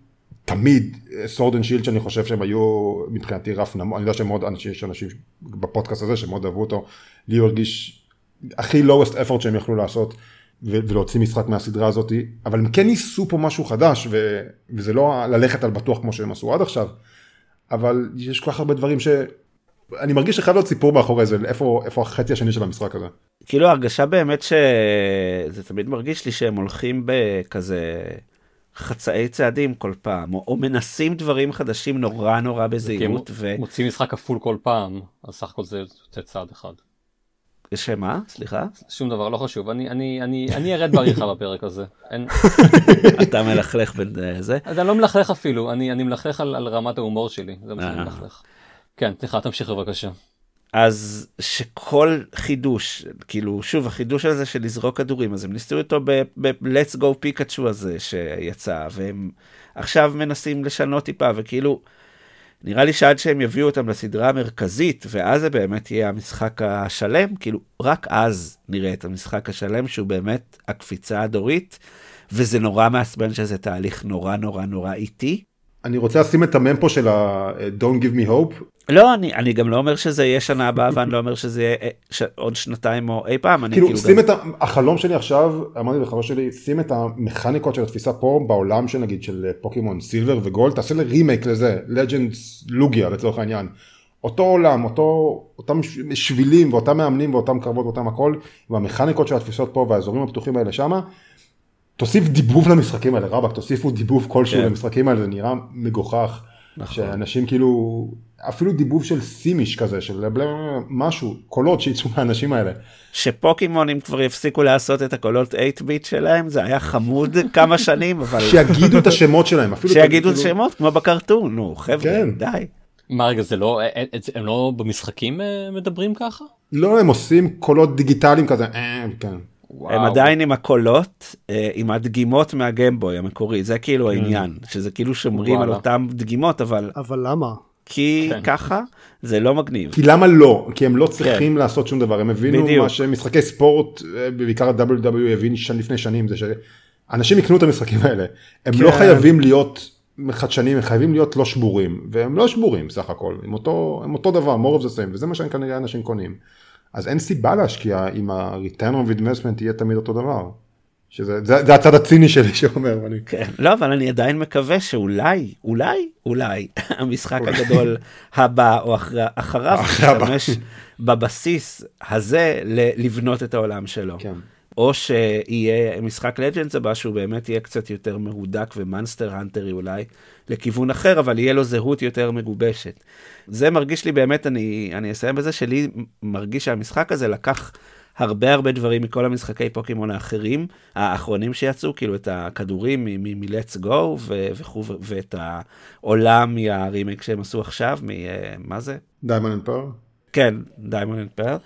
[SPEAKER 4] תמיד Sword and Shield שאני חושב שהם היו מבחינתי רף נמוך, אני יודע שמאוד אנשים, יש אנשים בפודקאסט הזה שמאוד אהבו אותו, לי הוא הרגיש הכי lowest effort שהם יכלו לעשות ולהוציא משחק מהסדרה הזאתי, אבל הם כן ניסו פה משהו חדש ו- וזה לא ללכת על בטוח כמו שהם עשו עד עכשיו, אבל יש כל כך הרבה דברים ש... אני מרגיש שחייב להיות סיפור מאחורי זה, איפה, איפה החצי השני של המשחק הזה.
[SPEAKER 2] כאילו הרגשה באמת שזה תמיד מרגיש לי שהם הולכים בכזה חצאי צעדים כל פעם, או, או מנסים דברים חדשים נורא נורא בזהירות.
[SPEAKER 1] ו... מוצאים משחק כפול כל פעם, אז סך הכל זה יוצא צעד אחד.
[SPEAKER 2] שמה? סליחה?
[SPEAKER 1] שום דבר, לא חשוב. אני, אני, אני, אני ארד בעריכה בפרק הזה. אין... [laughs]
[SPEAKER 2] אתה מלכלך בין אה, זה?
[SPEAKER 1] אז אני לא מלכלך אפילו, אני, אני מלכלך על, על רמת ההומור שלי, זה מה שאני אה. מלכלך. כן, סליחה, תמשיך בבקשה.
[SPEAKER 2] אז שכל חידוש, כאילו, שוב, החידוש הזה של לזרוק כדורים, אז הם ניסו אותו ב-let's go פיקאצ'ו הזה שיצא, והם עכשיו מנסים לשנות טיפה, וכאילו, נראה לי שעד שהם יביאו אותם לסדרה המרכזית, ואז זה באמת יהיה המשחק השלם, כאילו, רק אז נראה את המשחק השלם, שהוא באמת הקפיצה הדורית, וזה נורא מעצבן שזה תהליך נורא נורא נורא איטי.
[SPEAKER 4] אני רוצה לשים את המם פה של ה-Don't give me hope.
[SPEAKER 2] לא, אני, אני גם לא אומר שזה יהיה שנה הבאה, ואני לא אומר שזה יהיה אה, ש... עוד שנתיים או אי פעם.
[SPEAKER 4] כאילו, כאילו שים גם... את החלום שלי עכשיו, אמרתי לחבר שלי, שים את המכניקות של התפיסה פה בעולם של נגיד של פוקימון סילבר וגולד, תעשה לי רימייק לזה, לג'נדס לוגיה לצורך העניין. אותו עולם, אותו, אותם שבילים ואותם מאמנים ואותם קרבות ואותם הכל, עם המכניקות של התפיסות פה והאזורים הפתוחים האלה שמה, תוסיף דיבוב למשחקים האלה, רבאק, תוסיפו דיבוב כלשהו כן. למשחקים האלה, זה נראה מגוחך. נכון. שאנשים כאילו, אפילו דיבוב של סימיש כזה, של משהו, קולות שיצאו מהאנשים האלה.
[SPEAKER 2] שפוקימונים כבר יפסיקו לעשות את הקולות 8 ביט שלהם, זה היה חמוד [laughs] כמה שנים, אבל...
[SPEAKER 4] שיגידו את השמות שלהם,
[SPEAKER 2] אפילו... שיגידו את כאילו- השמות, כמו בקרטון, נו, חבר'ה, כן. די.
[SPEAKER 1] מה רגע, זה לא, הם לא במשחקים אה, מדברים ככה?
[SPEAKER 4] לא, הם עושים קולות דיגיטליים כזה, אה, כן.
[SPEAKER 2] וואו. הם עדיין עם הקולות, אה, עם הדגימות מהגמבוי המקורי, זה כאילו mm. העניין, שזה כאילו שומרים על אותם דגימות, אבל...
[SPEAKER 3] אבל למה?
[SPEAKER 2] כי כן. ככה זה לא מגניב.
[SPEAKER 4] כי למה לא? כי הם לא צריכים כן. לעשות שום דבר, הם הבינו בדיוק. מה שמשחקי ספורט, אה, בעיקר ה-WW e הבין לפני שנים, זה שאנשים יקנו את המשחקים האלה, הם לא כן. לא חייבים להיות חדשניים הם חייבים להיות לא שבורים, והם לא שבורים סך הכל, הם אותו, הם אותו דבר, more of the same, וזה מה שכנראה אנשים קונים. אז אין סיבה להשקיע אם ה-return of investment יהיה תמיד אותו דבר. שזה זה, זה הצד הציני שלי שאומר. אני...
[SPEAKER 2] כן, לא, אבל אני עדיין מקווה שאולי, אולי, אולי, [laughs] המשחק הגדול הבא או אחר, אחריו, ישתמש בבסיס הזה לבנות את העולם שלו. כן. או שיהיה משחק Legends הבא שהוא באמת יהיה קצת יותר מהודק ומאנסטר האנטרי אולי לכיוון אחר, אבל יהיה לו זהות יותר מגובשת. זה מרגיש לי באמת, אני, אני אסיים בזה, שלי מרגיש שהמשחק הזה לקח הרבה הרבה דברים מכל המשחקי פוקימון האחרים, האחרונים שיצאו, כאילו את הכדורים מ- Let's Go וכו', ואת העולם מה-remake שהם עשו עכשיו, ממה זה?
[SPEAKER 4] Diamond and Pearl?
[SPEAKER 2] כן, Diamond and Pearl.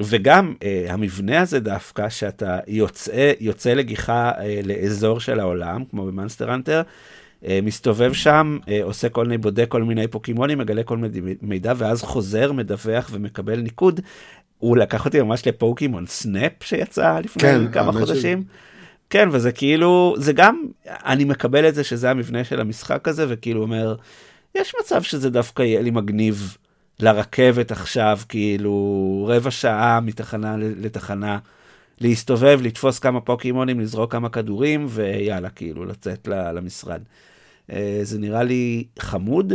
[SPEAKER 2] וגם אה, המבנה הזה דווקא, שאתה יוצא, יוצא לגיחה אה, לאזור של העולם, כמו במאנסטר אנטר, אה, מסתובב שם, אה, עושה כל מיני, בודק כל מיני פוקימונים, מגלה כל מיני מידע, ואז חוזר, מדווח ומקבל ניקוד. הוא לקח אותי ממש לפוקימון Snap שיצא לפני כן, כמה חודשים. ש... כן, וזה כאילו, זה גם, אני מקבל את זה שזה המבנה של המשחק הזה, וכאילו אומר, יש מצב שזה דווקא יהיה לי מגניב לרכבת עכשיו, כאילו רבע שעה מתחנה לתחנה, להסתובב, לתפוס כמה פוקימונים, לזרוק כמה כדורים, ויאללה, כאילו, לצאת למשרד. אה, זה נראה לי חמוד.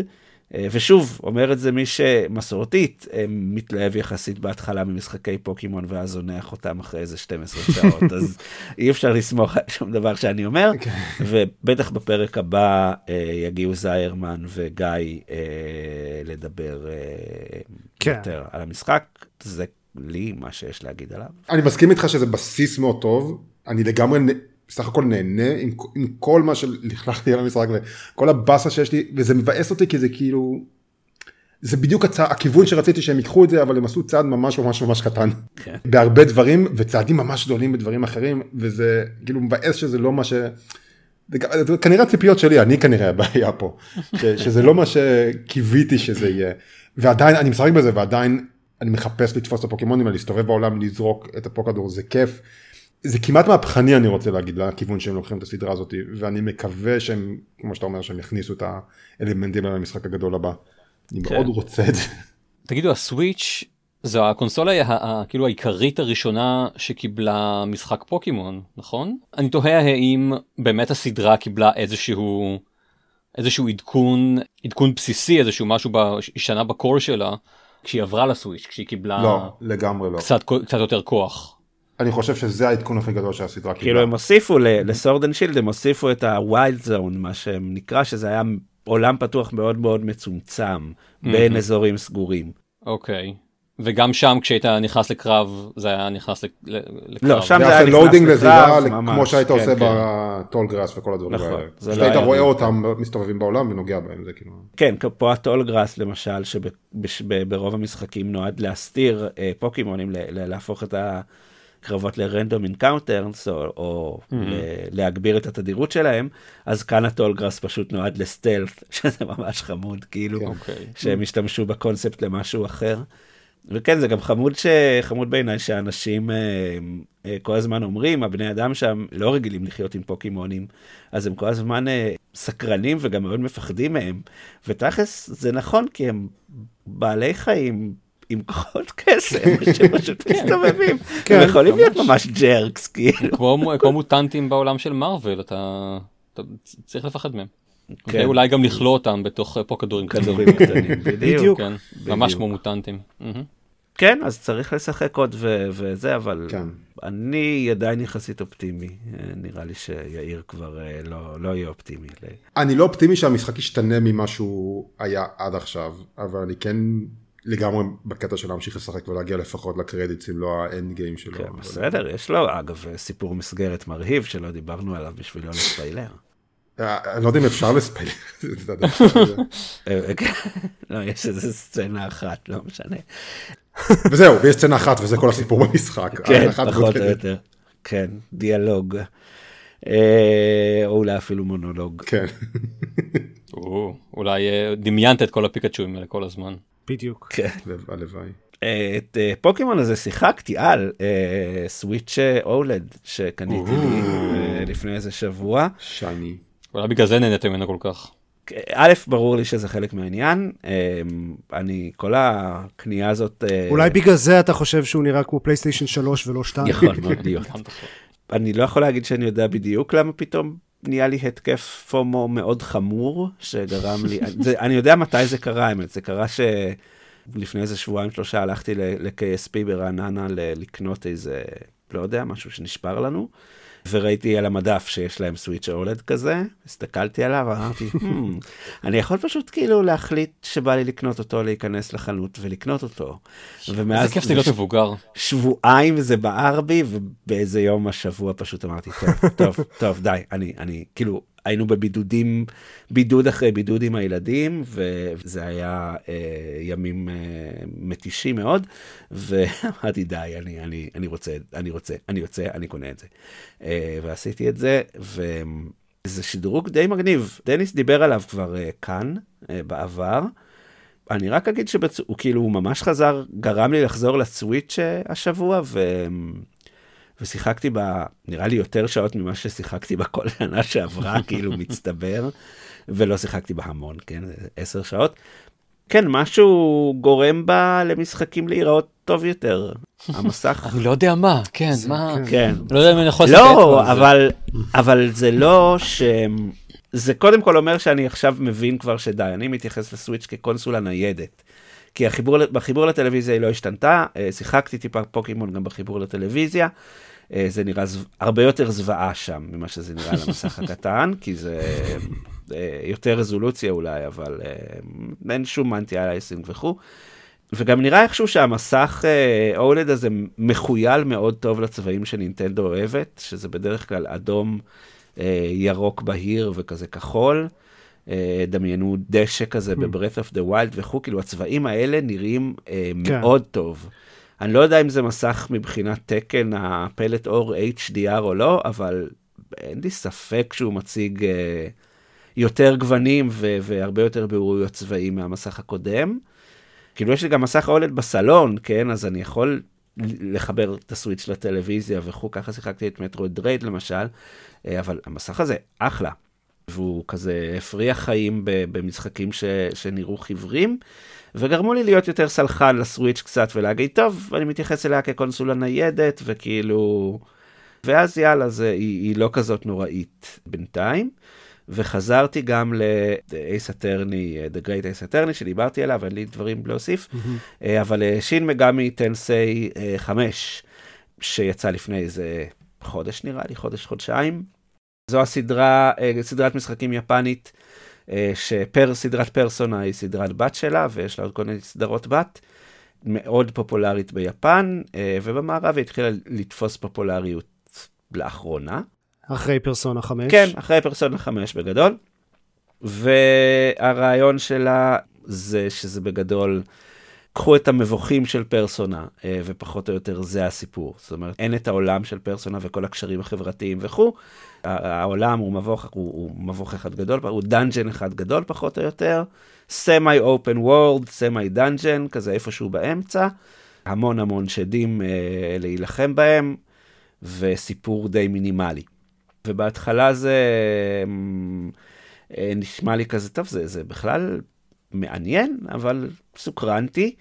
[SPEAKER 2] אה, ושוב, אומר את זה מי שמסורתית אה, מתלהב יחסית בהתחלה ממשחקי פוקימון ואז זונח אותם אחרי איזה 12 [laughs] שעות, אז אי אפשר לסמוך על שום דבר שאני אומר, okay. כן. ובטח בפרק הבא אה, יגיעו זיירמן וגיא לדבר כן. יותר על המשחק, זה לי מה שיש להגיד עליו.
[SPEAKER 4] אני מסכים איתך שזה בסיס מאוד טוב, אני לגמרי בסך הכל נהנה עם, עם כל מה שלכלכתי על המשחק וכל הבאסה שיש לי וזה מבאס אותי כי זה כאילו זה בדיוק הצע, הכיוון שרציתי שהם ייקחו את זה אבל הם עשו צעד ממש ממש ממש קטן כן. בהרבה דברים וצעדים ממש גדולים בדברים אחרים וזה כאילו מבאס שזה לא מה ש... זה, זה כנראה הציפיות שלי אני כנראה הבעיה פה ש, שזה לא מה שקיוויתי שזה יהיה ועדיין אני משחק בזה ועדיין אני מחפש לתפוס את הפוקימונים להסתובב בעולם לזרוק את הפוקדור זה כיף. זה כמעט מהפכני אני רוצה להגיד לכיוון שהם לוקחים את הסדרה הזאת ואני מקווה שהם כמו שאתה אומר שהם יכניסו את האלמנטים האלה למשחק הגדול הבא. אני כן. מאוד רוצה את זה.
[SPEAKER 1] תגידו הסוויץ' זו הקונסולה כאילו העיקרית הראשונה שקיבלה משחק פוקימון נכון? אני תוהה האם באמת הסדרה קיבלה איזשהו איזשהו עדכון עדכון בסיסי איזשהו משהו השתנה ב-core שלה כשהיא עברה לסוויץ' כשהיא קיבלה
[SPEAKER 4] לא לגמרי לא
[SPEAKER 1] קצת קצת יותר כוח.
[SPEAKER 4] אני חושב שזה העדכון הכי גדול שהסדרה קיבלה.
[SPEAKER 2] כאילו הם הוסיפו ל-Sword and Shield הם הוסיפו את ה-Wild Zone מה שהם נקרא שזה היה עולם פתוח מאוד מאוד מצומצם בין אזורים סגורים.
[SPEAKER 1] אוקיי. וגם שם כשהיית נכנס לקרב זה היה נכנס לקרב.
[SPEAKER 2] לא שם זה היה
[SPEAKER 4] נכנס לקרב כמו שהיית כן, עושה כן. בטול grass וכל הדברים נכון, האלה. שאתה לא היית רואה אותם מסתובבים בעולם ונוגע בהם זה כאילו.
[SPEAKER 2] כן פה ה tall grass למשל שברוב המשחקים נועד להסתיר אה, פוקימונים להפוך את ה... קרבות ל random encounters, או, או mm-hmm. להגביר את התדירות שלהם, אז כאן ה tall grass פשוט נועד ל stealth, [laughs] שזה ממש חמוד, כאילו, okay. כן. אוקיי. שהם השתמשו בקונספט למשהו אחר. וכן, זה גם חמוד, ש... חמוד בעיניי שאנשים אה, אה, כל הזמן אומרים, הבני אדם שם לא רגילים לחיות עם פוקימונים, אז הם כל הזמן אה, סקרנים וגם מאוד מפחדים מהם. ותכלס, זה נכון, כי הם בעלי חיים עם כוחות קסם [laughs] שפשוט כן. מסתובבים. כן. הם יכולים להיות ממש ג'רקס כאילו.
[SPEAKER 1] כמו מוטנטים בעולם של מארוול אתה צריך לפחד מהם. כן. אולי גם לכלוא אותם בתוך פה כדורים
[SPEAKER 2] קטנים. [laughs] בדיוק.
[SPEAKER 1] ממש כמו מוטנטים.
[SPEAKER 2] כן, אז צריך לשחק עוד וזה, אבל כן. אני עדיין יחסית אופטימי. נראה לי שיאיר כבר אה, לא, לא יהיה אופטימי.
[SPEAKER 4] אני לא אופטימי שהמשחק ישתנה ממה שהוא היה עד עכשיו, אבל אני כן לגמרי בקטע של להמשיך לשחק ולהגיע לפחות לקרדיטס אם לא האנד גיים שלו.
[SPEAKER 2] כן, בסדר, יש לו אגב סיפור מסגרת מרהיב שלא דיברנו עליו בשביל לא לספיילר.
[SPEAKER 4] אה, אני לא יודע אם אפשר לספיילר. [laughs]
[SPEAKER 2] אה, כן. [laughs] לא, יש איזה סצנה אחת, לא משנה.
[SPEAKER 4] וזהו, ויש סצנה אחת וזה כל הסיפור במשחק.
[SPEAKER 2] כן, פחות או יותר. כן, דיאלוג. אה, או אולי אפילו מונולוג.
[SPEAKER 4] כן.
[SPEAKER 1] אולי דמיינת את כל הפיקצ'ויים האלה כל הזמן.
[SPEAKER 3] בדיוק.
[SPEAKER 2] כן.
[SPEAKER 4] הלוואי.
[SPEAKER 2] את פוקימון הזה שיחקתי על סוויץ' אולד שקניתי לי לפני איזה שבוע.
[SPEAKER 4] שני.
[SPEAKER 1] אולי בגלל זה נהנתם ממנו כל כך.
[SPEAKER 2] א', ברור לי שזה חלק מהעניין. אה, אני, כל הקנייה הזאת... אה,
[SPEAKER 3] אולי בגלל זה אתה חושב שהוא נראה כמו פלייסטיישן 3 ולא 2.
[SPEAKER 2] יכול מאוד להיות. אני לא יכול להגיד שאני יודע בדיוק למה פתאום נהיה לי התקף פומו מאוד חמור, שגרם לי, זה, אני יודע מתי זה קרה, האמת, זה קרה שלפני איזה שבועיים שלושה הלכתי ל-KSP ברעננה לקנות איזה, לא יודע, משהו שנשבר לנו. וראיתי על המדף שיש להם סוויץ' אולד כזה, הסתכלתי עליו, אמרתי, hmm, אני יכול פשוט כאילו להחליט שבא לי לקנות אותו, להיכנס לחנות ולקנות אותו.
[SPEAKER 1] ומאז... איזה כיף להיות מבוגר.
[SPEAKER 2] שבועיים זה בער בי, ובאיזה יום השבוע פשוט אמרתי, טוב, טוב, טוב, די, אני, אני, כאילו, היינו בבידודים, בידוד אחרי בידוד עם הילדים, וזה היה אה, ימים אה, מתישים מאוד, [laughs] ואמרתי, די, אני, אני, אני רוצה, אני רוצה, אני יוצא, אני קונה את זה. אה, ועשיתי את זה, וזה שדרוג די מגניב. דניס דיבר עליו כבר אה, כאן, אה, בעבר. אני רק אגיד שהוא כאילו, הוא ממש חזר, גרם לי לחזור לסוויץ' אה, השבוע, ו... ושיחקתי בה, נראה לי יותר שעות ממה ששיחקתי בה כל שנה שעברה, [laughs] כאילו מצטבר, ולא שיחקתי בה המון, כן, עשר שעות. כן, משהו גורם בה למשחקים להיראות טוב יותר. המסך... [laughs]
[SPEAKER 1] אני לא יודע מה, כן, מה...
[SPEAKER 2] כן.
[SPEAKER 1] לא יודע אם אני יכול
[SPEAKER 2] לא, אבל, אבל זה לא ש... זה קודם כל אומר שאני עכשיו מבין כבר שדי, אני מתייחס לסוויץ' כקונסולה ניידת. כי החיבור, בחיבור לטלוויזיה היא לא השתנתה, אה, שיחקתי טיפה פוקימון גם בחיבור לטלוויזיה. אה, זה נראה זו... הרבה יותר זוועה שם ממה שזה נראה למסך הקטן, כי זה אה, יותר רזולוציה אולי, אבל אין שום אנטי אייסינג וכו'. וגם נראה איכשהו שהמסך אולד הזה מחוייל מאוד טוב לצבעים שנינטנדו אוהבת, שזה בדרך כלל אדום, ירוק בהיר וכזה כחול. אה, דמיינו דשא כזה hmm. ב-Breath of the Wild וכו', כאילו הצבעים האלה נראים אה, כן. מאוד טוב. אני לא יודע אם זה מסך מבחינת תקן הפלט אור HDR או לא, אבל אין לי ספק שהוא מציג אה, יותר גוונים ו- והרבה יותר בהירויות צבעים מהמסך הקודם. כאילו יש לי גם מסך OLED בסלון, כן? אז אני יכול לחבר את ה Switch לטלוויזיה וכו', ככה שיחקתי את Metroid Dread למשל, אה, אבל המסך הזה אחלה. והוא כזה הפריח חיים במשחקים ש, שנראו חיוורים, וגרמו לי להיות יותר סלחן ל Switch קצת ולהגיד, טוב, אני מתייחס אליה כקונסולה ניידת, וכאילו... ואז יאללה, זה, היא, היא לא כזאת נוראית בינתיים. וחזרתי גם לאייס אטרני, The Great Ace Attorney, שדיברתי עליו, אין לי דברים להוסיף, mm-hmm. אבל אה, שין מגמי טנסי 5, שיצא לפני איזה חודש נראה לי, חודש, חודשיים. זו הסדרה, אה, סדרת משחקים יפנית, אה, שפר סדרת פרסונה היא סדרת בת שלה, ויש לה עוד כל מיני סדרות בת, מאוד פופולרית ביפן, אה, ובמערב היא התחילה לתפוס פופולריות לאחרונה.
[SPEAKER 3] אחרי פרסונה 5.
[SPEAKER 2] כן, אחרי פרסונה 5 בגדול. והרעיון שלה זה שזה בגדול, קחו את המבוכים של פרסונה, ופחות או יותר זה הסיפור. זאת אומרת, אין את העולם של פרסונה וכל הקשרים החברתיים וכו', העולם הוא מבוך, הוא, הוא מבוך אחד גדול, הוא דאנג'ן אחד גדול פחות או יותר, semi open world, semi dungeon, כזה איפשהו באמצע, המון המון שדים אה, להילחם בהם, וסיפור די מינימלי. ובהתחלה זה אה, נשמע לי כזה, טוב, זה, זה בכלל מעניין, אבל סוקרנתי.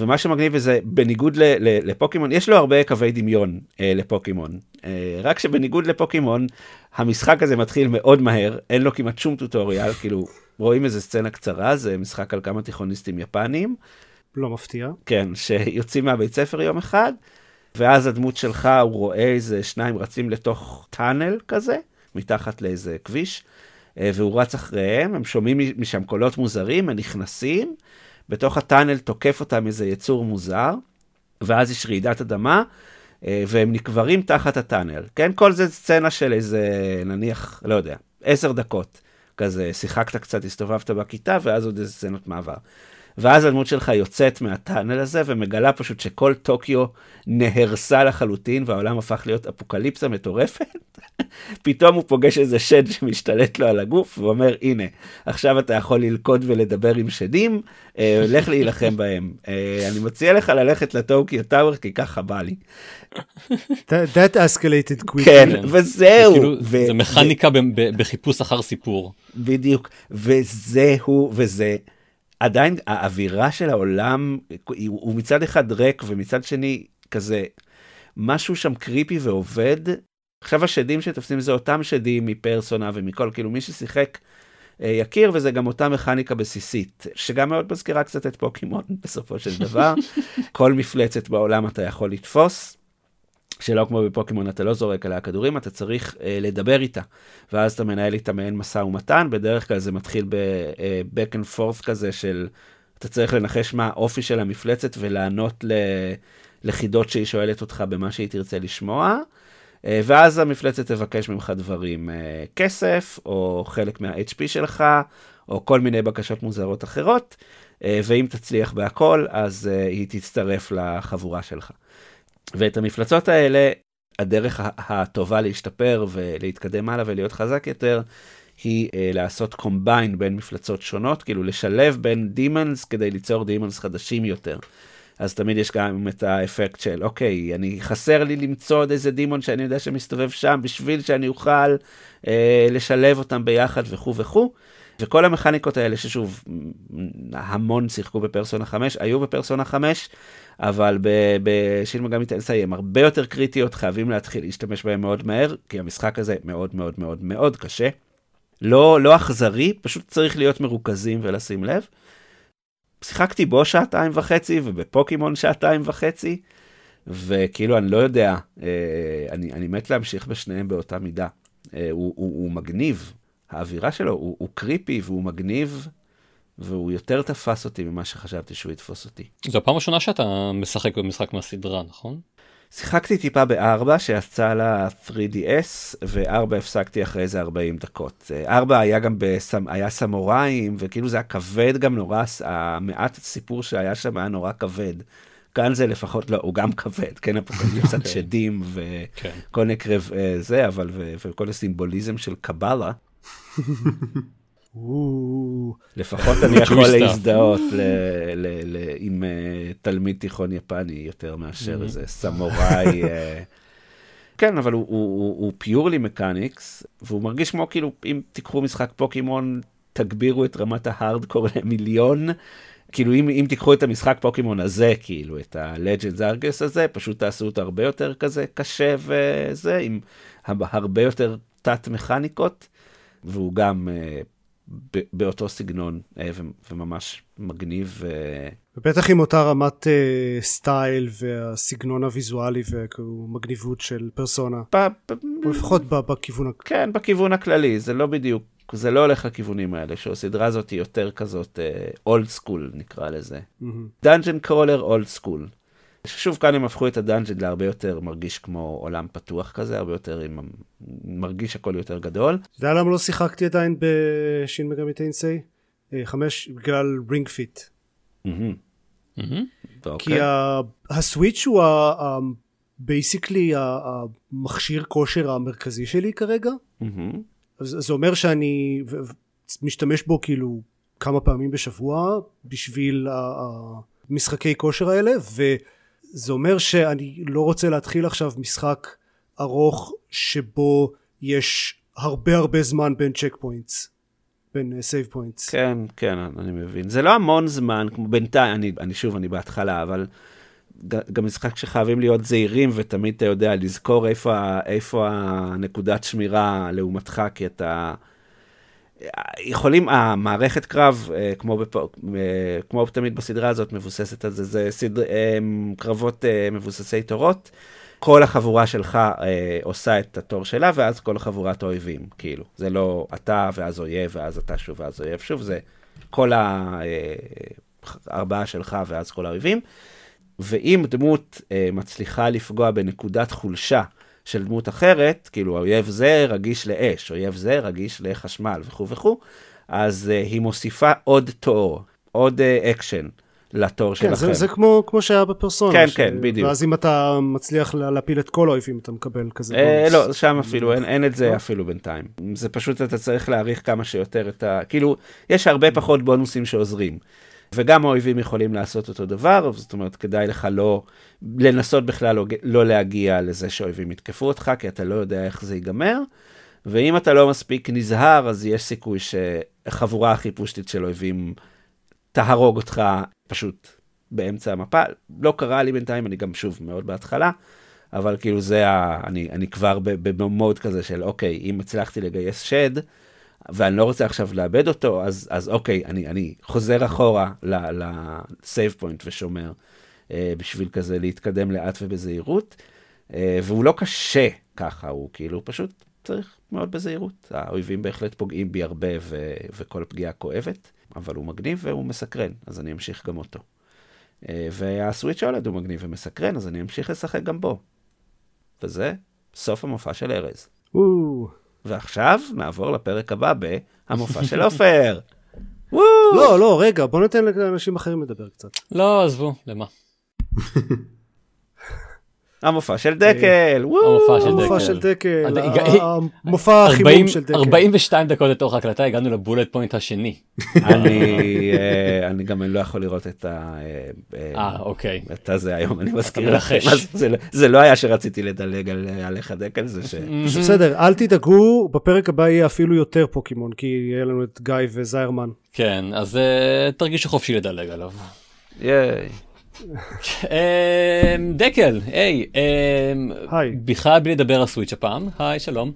[SPEAKER 2] ומה שמגניב בזה, בניגוד ל, ל, לפוקימון, יש לו הרבה קווי דמיון אה, לפוקימון. אה, רק שבניגוד לפוקימון, המשחק הזה מתחיל מאוד מהר, אין לו כמעט שום טוטוריאל, כאילו, רואים איזה סצנה קצרה, זה משחק על כמה תיכוניסטים יפנים.
[SPEAKER 3] לא מפתיע.
[SPEAKER 2] כן, שיוצאים מהבית ספר יום אחד, ואז הדמות שלך, הוא רואה איזה שניים רצים לתוך טאנל כזה, מתחת לאיזה כביש, אה, והוא רץ אחריהם, הם שומעים משם קולות מוזרים, הם נכנסים, בתוך הטאנל תוקף אותם איזה יצור מוזר, ואז יש רעידת אדמה, אה, והם נקברים תחת הטאנל. כן, כל זה סצנה של איזה, נניח, לא יודע, עשר דקות. כזה, שיחקת קצת, הסתובבת בכיתה, ואז עוד איזה סצנות מעבר. ואז הדמות שלך יוצאת מהטאנל הזה ומגלה פשוט שכל טוקיו נהרסה לחלוטין והעולם הפך להיות אפוקליפסה מטורפת. [laughs] פתאום הוא פוגש איזה שד שמשתלט לו על הגוף ואומר הנה עכשיו אתה יכול ללכוד ולדבר עם שדים אה, לך להילחם בהם אה, אני מציע לך ללכת לטוקיו טאוור כי ככה בא לי.
[SPEAKER 3] That, escalated quickly.
[SPEAKER 2] כן. וזהו.
[SPEAKER 1] כאילו, זה מכניקה ב- ב- בחיפוש אחר סיפור.
[SPEAKER 2] בדיוק, וזהו, וזה עדיין, האווירה של העולם, הוא, מצד אחד ריק ומצד שני כזה, משהו שם קריפי ועובד. עכשיו השדים שתופסים זה אותם שדים מפרסונה ומכל, כאילו מי ששיחק אה, יכיר, וזה גם אותה מכניקה בסיסית, שגם מאוד מזכירה קצת את פוקימון בסופו של דבר. [laughs] כל מפלצת בעולם אתה יכול לתפוס. שלא כמו בפוקימון אתה לא זורק עליה כדורים, אתה צריך אה, לדבר איתה. ואז אתה מנהל איתה מעין משא ומתן, בדרך כלל זה מתחיל ב-back and forth כזה של, אתה צריך לנחש מה האופי של המפלצת ולענות ל... לחידות שהיא שואלת אותך במה שהיא תרצה לשמוע. אה, ואז המפלצת תבקש ממך דברים, אה, כסף, או חלק מה-HP שלך, או כל מיני בקשות מוזרות אחרות, אה, ואם תצליח בהכל, אז אה, היא תצטרף לחבורה שלך. ואת המפלצות האלה, הדרך הטובה להשתפר ולהתקדם הלאה ולהיות חזק יותר, היא אה, לעשות קומביין בין מפלצות שונות, כאילו לשלב בין דימונס כדי ליצור דימונס חדשים יותר. אז תמיד יש גם את האפקט של, אוקיי, אני חסר לי למצוא עוד איזה דימון שאני יודע שמסתובב שם, בשביל שאני אוכל אה, לשלב אותם ביחד וכו' וכו'. וכל המכניקות האלה, ששוב, המון שיחקו בפרסונה 5, היו בפרסונה 5, אבל בשין מגמי טנסאי הם הרבה יותר קריטיות, חייבים להתחיל להשתמש בהם מאוד מהר, כי המשחק הזה מאוד מאוד מאוד מאוד קשה. לא, לא אכזרי, פשוט צריך להיות מרוכזים ולשים לב. שיחקתי בו שעתיים וחצי ובפוקימון שעתיים וחצי, וכאילו אני לא יודע, אה, אני, אני מת להמשיך בשניהם באותה מידה. אה, הוא, הוא, הוא מגניב, האווירה שלו הוא, הוא קריפי והוא מגניב, והוא יותר תפס אותי ממה שחשבתי שהוא יתפוס אותי.
[SPEAKER 1] זו הפעם הראשונה שאתה משחק במשחק מהסדרה, נכון?
[SPEAKER 2] שיחקתי טיפה בארבע שיצא לה 3DS, וארבע הפסקתי אחרי איזה 40 דקות. אה, ארבע היה גם בסמ... היה סמוראים, וכאילו זה היה כבד גם נורא, המעט הסיפור שהיה שם היה נורא כבד. כאן זה לפחות לא, הוא גם כבד, כן, [laughs] אפוקליפסת
[SPEAKER 1] כן.
[SPEAKER 2] שדים
[SPEAKER 1] כן.
[SPEAKER 2] וכל נקרב אה, זה, אבל וכל הסימבוליזם של קבלה, לפחות אני יכול. להזדהות עם אה, תלמיד תיכון יפני יותר מאשר איזה סמוראי. אה. כן, אבל הוא- פיורלי מקניקס, והוא מרגיש כמו כאילו, אם תיקחו משחק פוקימון, תגבירו את רמת ההארדקור למיליון. כאילו אם, אם תיקחו את המשחק פוקימון הזה, כאילו את ה-Legends Argus הזה, פשוט תעשו אותו הרבה יותר כזה קשה וזה, עם הרבה יותר תת מכניקות, והוא גם אה, באותו סגנון אה, וממש מגניב. אה,
[SPEAKER 3] ובטח עם אותה רמת סטייל והסגנון הוויזואלי והמגניבות של פרסונה, או לפחות בכיוון,
[SPEAKER 2] כן, בכיוון הכללי, זה לא בדיוק, זה לא הולך לכיוונים האלה, שהסדרה הזאת היא יותר כזאת old school נקרא לזה. dungeon crawler old school. ששוב כאן הם הפכו את ה dungeon להרבה יותר מרגיש כמו עולם פתוח כזה, הרבה יותר עם... מרגיש הכל יותר גדול.
[SPEAKER 3] אתה יודע למה לא שיחקתי עדיין ב Shin Megami Tensei? אה, חמש, בגלל
[SPEAKER 2] Ring
[SPEAKER 1] Fit.
[SPEAKER 3] כי
[SPEAKER 2] אוקיי.
[SPEAKER 3] ה- ה Switch הוא basically המכשיר כושר המרכזי שלי כרגע. זה אומר שאני ו- ו- משתמש בו כאילו כמה פעמים בשבוע בשביל המשחקי כושר האלה וזה אומר שאני לא רוצה להתחיל עכשיו משחק ארוך שבו יש הרבה הרבה זמן בין checkpoints בין save points
[SPEAKER 2] כן, כן, אני מבין. זה לא המון זמן, כאילו בינתיים, אני, אני שוב, אני בהתחלה, אבל גם משחק שחייבים להיות זהירים, ותמיד אתה יודע לזכור איפה, איפה הנקודת שמירה לעומתך, כי אתה... יכולים, המערכת קרב, אה, כמו, בפ... אה, כמו תמיד בסדרה הזאת, מבוססת על זה, זה סדר... אה, קרבות מבוססי תורות. כל החבורה שלך אה, עושה את התור שלה, ואז כל חבורת האויבים, כאילו. זה לא אתה ואז אויב, ואז אתה שוב ואז אויב שוב, זה כל הארבעה שלך ואז כל האויבים. ואם דמות אה, מצליחה לפגוע בנקודת חולשה של דמות אחרת, כאילו אויב זה רגיש לאש, אויב זה רגיש לחשמל וכו' וכו', אז אה, היא מוסיפה עוד תור. עוד אקשן לתור
[SPEAKER 3] כן,
[SPEAKER 2] שלכם.
[SPEAKER 3] זה, זה כמו, כמו שהיה בפרסונה.
[SPEAKER 2] כן,
[SPEAKER 3] ש...
[SPEAKER 2] כן, בדיוק.
[SPEAKER 3] ואז אם אתה מצליח לה- להפיל את כל האויבים, אתה מקבל כזה
[SPEAKER 2] אה,
[SPEAKER 3] בונוס.
[SPEAKER 2] לא, שם אפילו, אין, אין את
[SPEAKER 3] לא?
[SPEAKER 2] זה אפילו בינתיים. זה פשוט אתה צריך להעריך כמה שיותר את ה... כאילו, יש הרבה פחות בונוסים שעוזרים. וגם האויבים יכולים לעשות אותו דבר, זאת אומרת, כדאי לך לא לנסות בכלל לא, לא להגיע לזה שאויבים יתקפו אותך, כי אתה לא יודע איך זה ייגמר. ואם אתה לא מספיק נזהר, אז יש סיכוי שחבורה הכי פושטית של אויבים תהרוג אותך פשוט באמצע המפה. לא קרה לי בינתיים, אני גם שוב מאוד בהתחלה, אבל כאילו זה ה... אני, אני כבר במוד כזה של אוקיי, אם הצלחתי לגייס שד, ואני לא רוצה עכשיו לאבד אותו, אז, אז אוקיי, אני, אני חוזר אחורה לסייב פוינט ושומר, אה, בשביל כזה להתקדם לאט ובזהירות, אה, והוא לא קשה ככה, הוא כאילו פשוט צריך מאוד בזהירות. האויבים בהחלט פוגעים בי הרבה ו- וכל פגיעה כואבת, אבל הוא מגניב והוא מסקרן, אז אני אמשיך גם אותו. אה, והסוויץ' הולד הוא מגניב ומסקרן, אז אני אמשיך לשחק גם בו. וזה סוף המופע של ארז.
[SPEAKER 3] וואו.
[SPEAKER 2] ועכשיו נעבור לפרק הבא בהמופע של עופר. [laughs]
[SPEAKER 3] לא, לא, רגע, בוא ניתן לאנשים אחרים לדבר קצת.
[SPEAKER 1] לא, עזבו, למה? [laughs]
[SPEAKER 2] המופע של דקל!
[SPEAKER 1] המופע של
[SPEAKER 3] המופע
[SPEAKER 1] דקל.
[SPEAKER 3] של דקל,
[SPEAKER 1] עד-
[SPEAKER 3] ה-
[SPEAKER 1] הגע-
[SPEAKER 3] המופע החימום של דקל.
[SPEAKER 1] 42 דקות לתוך ההקלטה הגענו לבולט פוינט השני. [laughs]
[SPEAKER 2] אני אה, אני גם לא יכול לראות את ה... אה, אה,
[SPEAKER 1] אה, אוקיי.
[SPEAKER 2] את הזה היום, אני מזכיר. לכם. זה לא- זה לא היה שרציתי לדלג על- עליך דקל, זה ש... [laughs]
[SPEAKER 3] בסדר, אל תדאגו, בפרק הבא יהיה אפילו יותר פוקימון, כי יהיה לנו את גיא וזיירמן.
[SPEAKER 1] כן, אז אה, תרגישו חופשי לדלג עליו.
[SPEAKER 2] ייי.
[SPEAKER 1] אמ, דקל, היי, אמ,
[SPEAKER 3] היי.
[SPEAKER 1] בכלל בלי לדבר על סוויץ' הפעם, היי, שלום.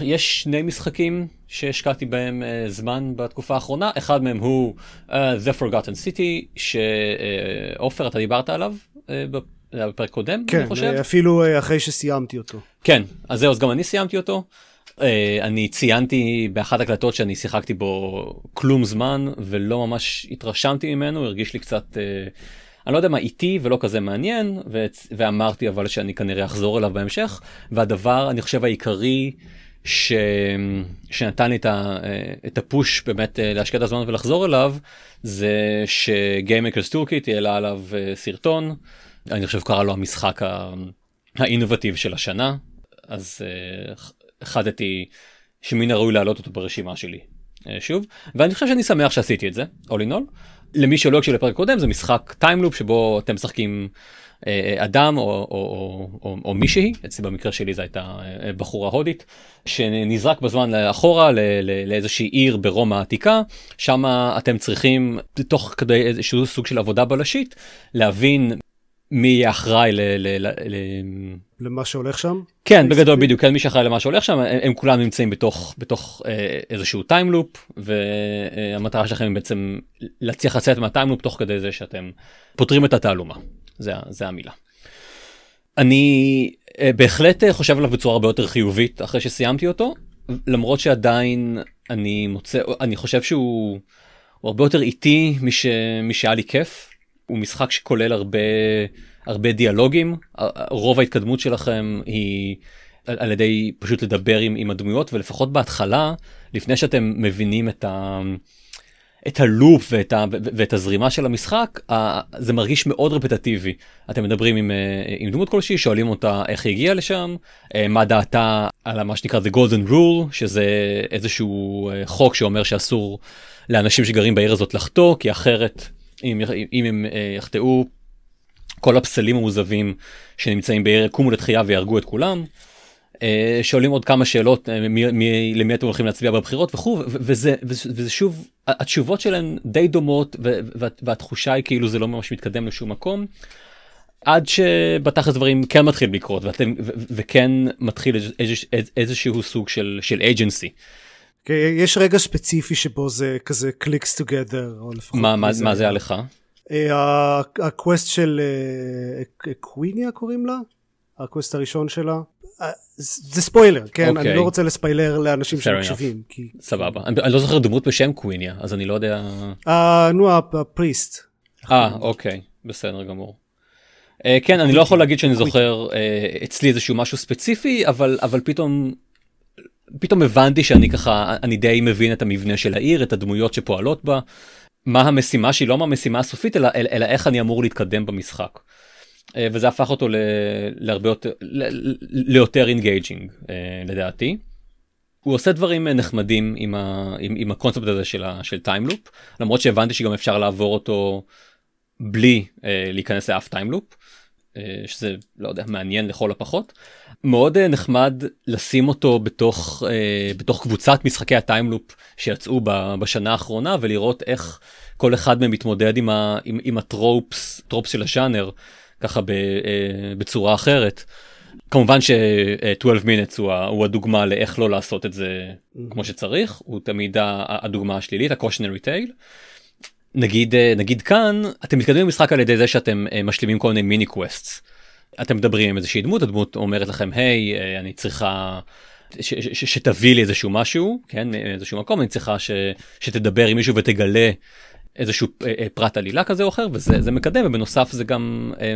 [SPEAKER 1] יש שני משחקים שהשקעתי בהם אה, זמן בתקופה האחרונה, אחד מהם הוא אה, The Forgotten City, שעופר, אתה דיברת עליו היה בפרק קודם, אני
[SPEAKER 3] כן,
[SPEAKER 1] חושב.
[SPEAKER 3] אפילו אה, אחרי שסיימתי אותו.
[SPEAKER 1] כן, אז זהו, אז גם אני סיימתי אותו. Uh, אני ציינתי באחת הקלטות שאני שיחקתי בו כלום זמן ולא ממש התרשמתי ממנו, הרגיש לי קצת, uh, אני לא יודע מה, איטי ולא כזה מעניין, ו- ואמרתי אבל שאני כנראה אחזור אליו בהמשך, והדבר, אני חושב, העיקרי ש... שנתן לי את, ה... את ה push באמת אה, להשקיע את הזמן ולחזור אליו, זה ש Game Maker's Toolkit העלה עליו אה, סרטון, אני חושב קרא לו המשחק ה... ה innovative של השנה, אז אה, החלטתי שמן הראוי להעלות אותו ברשימה שלי. שוב, ואני חושב שאני שמח שעשיתי את זה, all in all. למי שלא הקשיב לפרק קודם זה משחק time loop שבו אתם משחקים אה, אדם או, או, או, או, או מישהי, אצלי במקרה שלי זו הייתה אה, בחורה הודית, שנזרק בזמן אחורה לאיזושהי עיר ברומא העתיקה, שם אתם צריכים תוך כדי איזשהו סוג של עבודה בלשית להבין מי יהיה אחראי ל... ל, ל, ל
[SPEAKER 3] למה שהולך שם?
[SPEAKER 1] כן בגדול בדיוק כן מי שאחראי למה שהולך שם הם, הם כולם נמצאים בתוך בתוך אה, איזשהו time loop והמטרה שלכם היא בעצם להצליח לצאת מה time loop תוך כדי זה שאתם פותרים את התעלומה זה, זה המילה. אני אה, בהחלט אה, חושב עליו בצורה הרבה יותר חיובית אחרי שסיימתי אותו למרות שעדיין אני מוצא אני חושב שהוא הוא הרבה יותר איטי מש, משהיה לי כיף הוא משחק שכולל הרבה הרבה דיאלוגים רוב ההתקדמות שלכם היא על, ידי פשוט לדבר עם, עם הדמויות ולפחות בהתחלה לפני שאתם מבינים את ה... את הלופ ואת, ה, ואת הזרימה של המשחק, זה מרגיש מאוד רפטטיבי. אתם מדברים עם, אה, עם דמות כלשהי, שואלים אותה איך היא הגיעה לשם, אה, מה דעתה על מה שנקרא The Golden Rule, שזה איזשהו אה, חוק שאומר שאסור לאנשים שגרים בעיר הזאת לחטוא, כי אחרת, אם, אם הם אה, יחטאו, כל הפסלים המוזבים שנמצאים בעיר יקומו לתחייה ויהרגו את כולם. אה, שואלים עוד כמה שאלות אה, מי, מי, למי אתם הולכים להצביע בבחירות וכו' וזה, וזה, וזה שוב התשובות שלהן די דומות ו- וה- והתחושה היא כאילו זה לא ממש מתקדם לשום מקום. עד שבתכלס דברים כן מתחילים לקרות ואתם ו- ו- וכן מתחיל איז- איז- איז- איזשהו סוג של של agency.
[SPEAKER 3] כן, יש רגע ספציפי שבו זה כזה clicks together, או לפחות...
[SPEAKER 1] מה, מה. מה זה היה לך?
[SPEAKER 3] אה, ה quest של אה, קוויניה קוראים לה? ה quest הראשון שלה? אה, זה ספוילר, כן?
[SPEAKER 1] אוקיי.
[SPEAKER 3] אני לא רוצה לספיילר לאנשים שמקשיבים. כי-
[SPEAKER 1] סבבה. אני, לא זוכר דמות בשם קוויניה אז אני לא יודע.
[SPEAKER 3] אה, נו, ה priest.
[SPEAKER 1] אה אוקיי בסדר גמור. Uh, כן אני לא יכול להגיד שאני זוכר uh, אצלי איזשהו משהו ספציפי אבל אבל פתאום פתאום הבנתי שאני ככה אני די מבין את המבנה של העיר את הדמויות שפועלות בה מה המשימה שלי, לא מה המשימה הסופית, אלא, אלא איך אני אמור להתקדם במשחק. אה, וזה הפך אותו ל, להרבה יותר, ל, ליותר engaging לדעתי. הוא עושה דברים נחמדים עם, ה, עם, עם הקונספט הזה של, ה, של time loop, למרות שהבנתי שגם אפשר לעבור אותו בלי אה, להיכנס לאף time loop, אה, שזה לא יודע מעניין לכל הפחות. מאוד אה, נחמד לשים אותו בתוך אה, בתוך קבוצת משחקי ה time loop שיצאו בשנה האחרונה ולראות איך כל אחד מהם מתמודד עם, ה, עם, עם ה tropes tropes של הז'אנר ככה ב, אה, בצורה אחרת. כמובן ש-12 minutes הוא, הוא הדוגמה לאיך לא לעשות את זה כמו שצריך הוא תמיד הדוגמה השלילית ה-cautionary tale. נגיד נגיד כאן אתם מתקדמים במשחק על ידי זה שאתם משלימים כל מיני מיני quests. אתם מדברים עם איזושהי דמות הדמות אומרת לכם היי אה, אני צריכה שתביא לי איזשהו משהו כן איזשהו מקום אני צריכה ש, שתדבר עם מישהו ותגלה איזשהו פרט עלילה כזה או אחר וזה מקדם ובנוסף זה גם אה,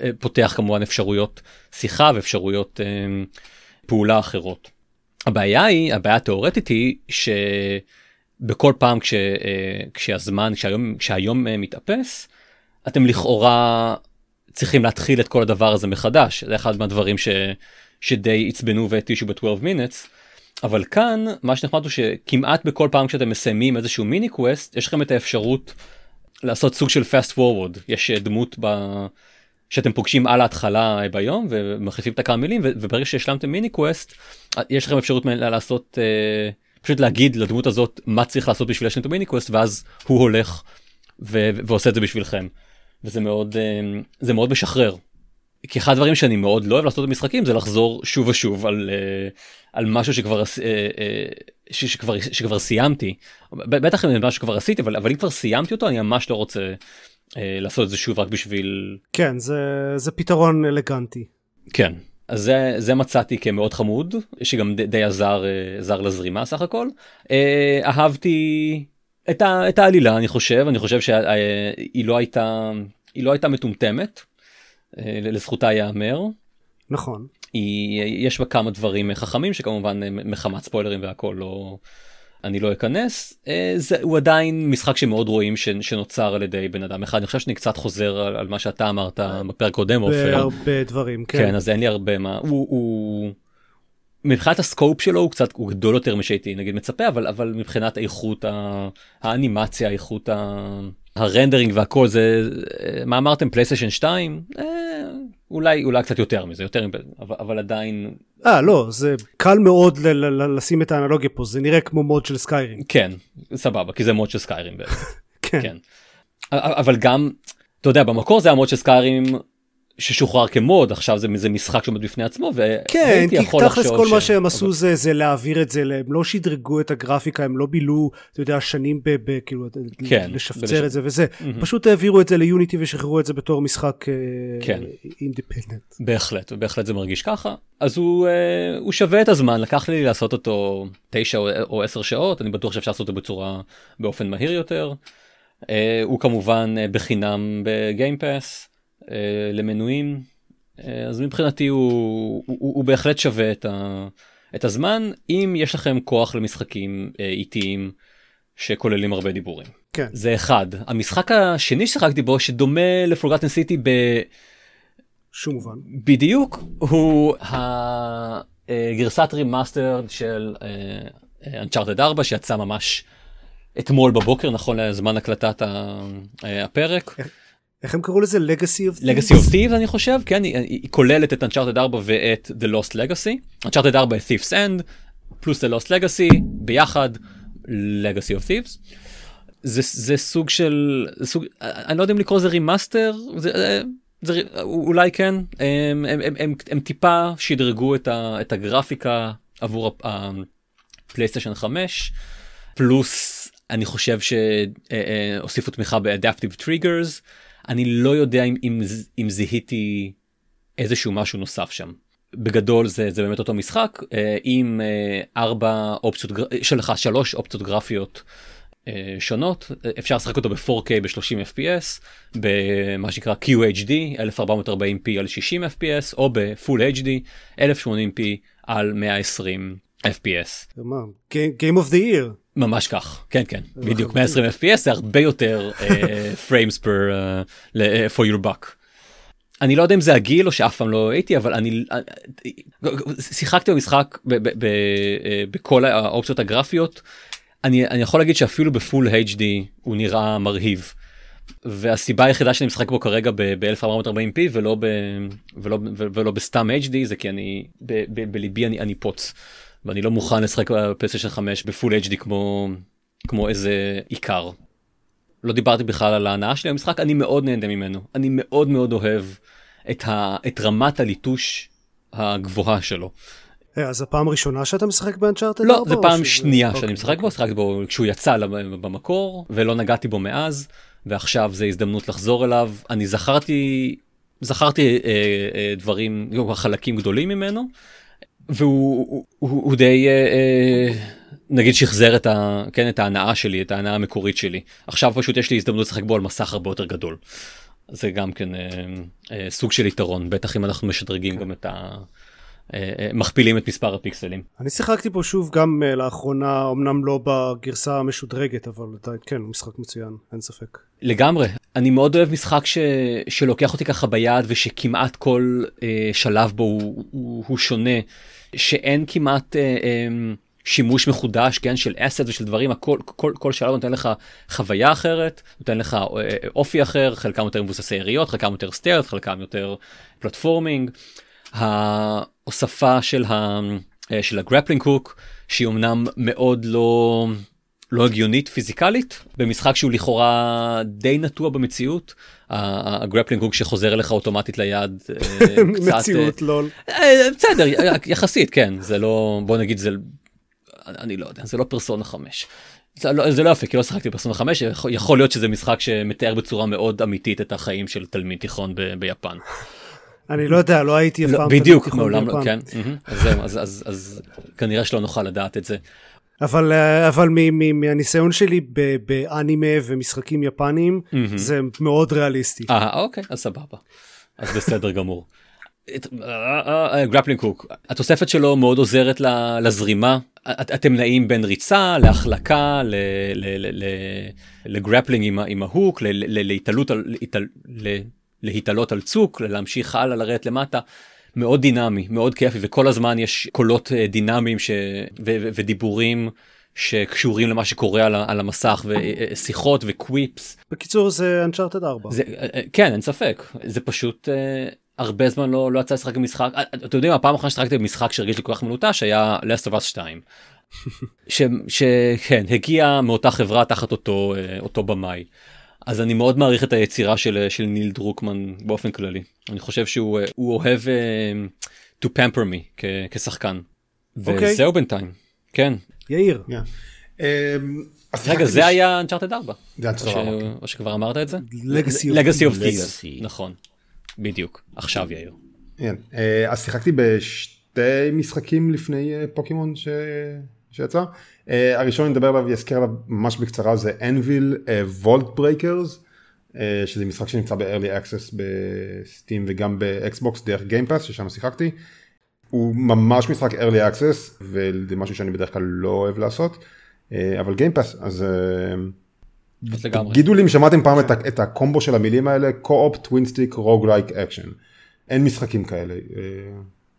[SPEAKER 1] אה, פותח כמובן אפשרויות שיחה ואפשרויות אה, פעולה אחרות. הבעיה היא הבעיה התיאורטית היא ש... בכל פעם כש, אה, כשהזמן, כשהיום, כשהיום אה, מתאפס, אתם לכאורה צריכים להתחיל את כל הדבר הזה מחדש. זה אחד מהדברים ש, שדי עצבנו והתישו ב-12 minutes. אבל כאן מה שנחמד הוא שכמעט בכל פעם כשאתם מסיימים איזשהו מיני קווסט יש לכם את האפשרות לעשות סוג של fast forward יש אה, דמות ב... שאתם פוגשים על ההתחלה ביום ומחליפים את הכמה מילים וברגע שהשלמתם מיני quest יש לכם אפשרות לעשות פשוט להגיד לדמות הזאת מה צריך לעשות בשביל להשלים את המיני quest ואז הוא הולך ו- ועושה את זה בשבילכם. וזה מאוד אה, זה מאוד משחרר. כי אחד הדברים שאני מאוד לא אוהב לעשות במשחקים זה לחזור שוב ושוב על אה, על משהו שכבר אה, שכבר שכבר סיימתי בטח אם משהו שכבר עשיתי אבל אבל אם כבר סיימתי אותו אני ממש לא רוצה לעשות את זה שוב רק בשביל
[SPEAKER 3] כן זה זה פתרון אלגנטי
[SPEAKER 1] כן אז זה, זה מצאתי כמאוד חמוד, שגם די, די עזר, עזר לזרימה סך הכל. אה, אהבתי את, ה, את העלילה אני חושב, אני חושב שהיא לא הייתה, היא לא הייתה מטומטמת, אה, לזכותה ייאמר.
[SPEAKER 3] נכון.
[SPEAKER 1] היא, יש בה כמה דברים חכמים שכמובן מחמת ספוילרים והכל לא, אני לא אכנס אה, זה הוא עדיין משחק שמאוד רואים ש, שנוצר על ידי בן אדם אחד אני חושב שאני קצת חוזר על, על מה שאתה אמרת בפרק קודם.
[SPEAKER 3] בהרבה דברים כן.
[SPEAKER 1] כן אז אין לי הרבה מה הוא, הוא מבחינת הסקופ שלו הוא קצת הוא גדול יותר משהייתי נגיד מצפה אבל אבל מבחינת איכות האנימציה איכות הרנדרינג והכל זה מה אמרתם פלייסטיישן 2 אה, אולי אולי קצת יותר מזה יותר אבל, אבל עדיין
[SPEAKER 3] אה לא זה קל מאוד ל- ל- לשים את האנלוגיה פה זה נראה כמו מוד של סקיירים.
[SPEAKER 1] כן סבבה כי זה מוד של סקיירים [laughs]
[SPEAKER 3] כן. כן.
[SPEAKER 1] אבל גם אתה יודע במקור זה המוד של סקיירים ששוחרר כמוד עכשיו זה מזה משחק שעומד בפני עצמו
[SPEAKER 3] כן כי תכלס כל ש... מה שהם עשו אבל... זה זה להעביר את זה הם לא שדרגו את הגרפיקה הם לא בילו אתה יודע שנים בכאילו כן, לשפצר בלש... את זה וזה mm-hmm. פשוט העבירו את זה ליוניטי ושחררו את זה בתור משחק כן. אינדיפנדנט
[SPEAKER 1] בהחלט בהחלט זה מרגיש ככה אז הוא אה, הוא שווה את הזמן לקח לי לעשות אותו תשע או עשר שעות אני בטוח שאפשר לעשות אותו בצורה באופן מהיר יותר. אה, הוא כמובן אה, בחינם בגיימפס. אה, למנויים אה, אז מבחינתי הוא, הוא, הוא, הוא בהחלט שווה את, ה, את הזמן אם יש לכם כוח למשחקים אה, איטיים שכוללים הרבה דיבורים.
[SPEAKER 3] כן.
[SPEAKER 1] זה אחד. המשחק השני ששיחקתי בו שדומה ל-Forgotten City ב...
[SPEAKER 3] שום מובן.
[SPEAKER 1] בדיוק הוא הגרסת remaster של Uncharted 4 שיצא ממש אתמול בבוקר נכון לזמן הקלטת הפרק.
[SPEAKER 3] איך הם קראו לזה? Legacy of
[SPEAKER 1] Thieves? Legacy of Thieves אני חושב, כן, היא, היא כוללת את Uncharted 4 ואת The Lost Legacy. Uncharted 4 A Thief's End, פלוס The Lost Legacy, ביחד Legacy of Thieves. זה, זה סוג של, סוג, אני לא יודע אם לקרוא לזה remaster, זה, זה, אולי כן, הם, הם, הם, הם, הם טיפה שדרגו את, ה, את הגרפיקה עבור ה-PlayStation 5, פלוס אני חושב שהוסיפו תמיכה ב-adaptive triggers. אני לא יודע אם, אם, אם זיהיתי איזשהו משהו נוסף שם. בגדול זה, זה באמת אותו משחק אה, עם אה, ארבע אופציות, שלך שלוש אופציות גרפיות אה, שונות, אפשר לשחק אותו ב-4K ב-30 FPS, במה שנקרא QHD 1440p על 60 FPS או ב-Full HD 1080p על 120 FPS.
[SPEAKER 3] Game of the year.
[SPEAKER 1] ממש כך, כן כן, בדיוק. 120 FPS זה הרבה יותר uh, [laughs] frames per uh, for your buck. אני לא יודע אם זה הגיל או שאף פעם לא הייתי אבל אני שיחקתי במשחק בכל האופציות הגרפיות. אני, אני יכול להגיד שאפילו בפול HD הוא נראה מרהיב. והסיבה היחידה שאני משחק בו כרגע ב-1440p ולא, ב, ולא, ולא בסתם HD זה כי אני ב, ב, בליבי אני, אני פוץ ואני לא מוכן לשחק בפלייסטיישן 5 בפול HD כמו, כמו איזה עיקר. לא דיברתי בכלל על ההנאה שלי במשחק אני מאוד נהנה ממנו אני מאוד מאוד אוהב את, ה, את רמת הליטוש הגבוהה שלו.
[SPEAKER 3] אה, אז הפעם הראשונה שאתה משחק באנצ'ארטד
[SPEAKER 1] לא, זו פעם שנייה אוקיי, שאני משחק בו, משחקתי בו כשהוא יצא במקור ולא נגעתי בו מאז, ועכשיו זה הזדמנות לחזור אליו. אני זכרתי, זכרתי אה, אה, דברים, חלקים גדולים ממנו, והוא הוא, הוא, הוא די, אה, אה, נגיד שחזר את, ה, כן, את ההנאה שלי, את ההנאה המקורית שלי. עכשיו פשוט יש לי הזדמנות לשחק בו על מסך הרבה יותר גדול. זה גם כן אה, אה, סוג של יתרון, בטח אם אנחנו משדרגים גם את ה... אה, אה, מכפילים את מספר הפיקסלים.
[SPEAKER 3] אני שיחקתי פה שוב גם uh, לאחרונה, אמנם לא בגרסה המשודרגת, אבל עדיין כן, משחק מצוין, אין ספק.
[SPEAKER 1] לגמרי. אני מאוד אוהב משחק ש... שלוקח אותי ככה ביד ושכמעט כל uh, שלב בו הוא, הוא, הוא שונה, שאין כמעט... uh, um, שימוש מחודש כן של asset ושל דברים הכל כל כל שלב נותן לך חוויה אחרת נותן לך אופי אחר חלקם יותר מבוססי יריות חלקם יותר stealth חלקם יותר platforming. ההוספה של, ה, אה, של ה-grappling hook שהיא אמנם מאוד לא, לא הגיונית פיזיקלית במשחק שהוא לכאורה די נטוע במציאות הגרפלינג קוק שחוזר אליך אוטומטית ליד.
[SPEAKER 3] אה, [laughs] מציאות לול.
[SPEAKER 1] אה, בסדר יחסית כן זה לא בוא נגיד זה אני לא יודע זה לא פרסונה 5. זה לא, זה לא יפה כי לא שחקתי בפרסונה 5 יכול להיות שזה משחק שמתאר בצורה מאוד אמיתית את החיים של תלמיד תיכון ב, ביפן.
[SPEAKER 3] אני לא יודע, לא הייתי אף
[SPEAKER 1] לא, פעם. בדיוק, מעולם לא, כן. אז זהו, אז כנראה שלא נוכל לדעת את זה.
[SPEAKER 3] אבל אה, אבל מהניסיון שלי באנימה ומשחקים יפניים זה מאוד ריאליסטי.
[SPEAKER 1] אה אוקיי אז סבבה. אז בסדר גמור. grappling hook התוספת שלו מאוד עוזרת לזרימה אתם נעים בין ריצה להחלקה ל-grappling עם ה-hook להתעלות להתעלות על צוק, להמשיך הלאה, לרדת למטה. מאוד דינמי, מאוד כיפי, וכל הזמן יש קולות אה, דינמיים ש... ו... ודיבורים שקשורים למה שקורה על, על המסך, ושיחות וקוויפס.
[SPEAKER 3] בקיצור זה Uncharted 4.
[SPEAKER 1] זה, אה, אה, כן, אין ספק. זה פשוט... הרבה זמן לא, לא יצא לשחק במשחק, אתם יודעים, הפעם האחרונה ששחקתי במשחק שהרגיש לי כל כך מלוטש היה Last of Us 2. [laughs] שכן, הגיע מאותה חברה תחת אותו, אותו במאי. אז אני מאוד מעריך את היצירה של, של ניל דרוקמן באופן כללי. אני חושב שהוא אוהב uh, to pamper me כ, כשחקן. Okay. אוקיי. וזהו בינתיים, כן.
[SPEAKER 3] יאיר. Yeah.
[SPEAKER 1] Um, רגע, זה היה Uncharted 4. או שכבר אמרת את זה? Legacy of Thieves. נכון, בדיוק, עכשיו יאיר.
[SPEAKER 4] כן, אה, אז שיחקתי בשתי משחקים לפני אה, פוקימון שיצא. Uh, הראשון נדבר עליו, יזכר עליו ממש בקצרה, זה Anvil Vault Breakers, שזה משחק שנמצא ב-early access ב-Steam וגם ב-Xbox דרך Game Pass ששם שיחקתי. הוא ממש משחק early access וזה משהו שאני בדרך כלל לא אוהב לעשות, uh, אבל Game Pass, אז uh, תגידו לי אם שמעתם פעם את, את הקומבו של המילים האלה, twin stick, roguelike action. אין משחקים כאלה uh,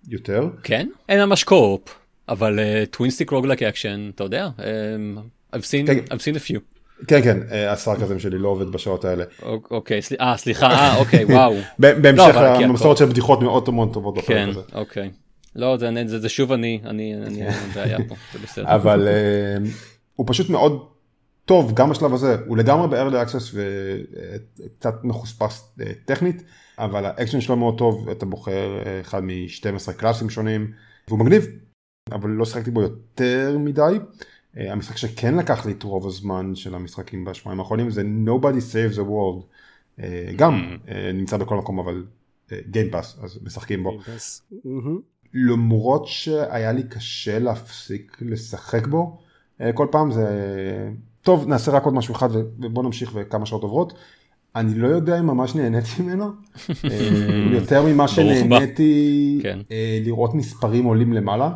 [SPEAKER 4] יותר.
[SPEAKER 1] כן? אין ממש co-op. אבל twin stick roguelike action אתה יודע um, I've seen כן. I've seen a few.
[SPEAKER 4] כן כן הסרקזם שלי לא עובד בשעות האלה.
[SPEAKER 1] אוקיי אה סליחה אה אוקיי [laughs] וואו.
[SPEAKER 4] בהמשך למסורת של בדיחות מאוד מאוד טובות בפרק
[SPEAKER 1] כן, הזה. אוקיי. לא זה, זה, זה שוב אני אני אני בעיה פה זה בסדר.
[SPEAKER 4] אבל uh, הוא פשוט מאוד טוב גם בשלב הזה הוא לגמרי ב-early access וקצת מחוספס uh, טכנית אבל האקשן שלו מאוד טוב אתה בוחר אחד מ-12 class-ים שונים והוא מגניב אבל לא שיחקתי בו יותר מדי. Uh, המשחק שכן לקח לי את רוב הזמן של המשחקים בשבועיים האחרונים זה Nobody Saves the World. Uh, גם uh, נמצא בכל מקום אבל גיימפאס uh, אז משחקים בו. Mm-hmm. למרות שהיה לי קשה להפסיק לשחק בו uh, כל פעם זה טוב נעשה רק עוד משהו אחד ובוא נמשיך וכמה שעות עוברות. אני לא יודע אם ממש נהניתי ממנו, [laughs] יותר ממה שנהניתי כן. לראות מספרים עולים למעלה.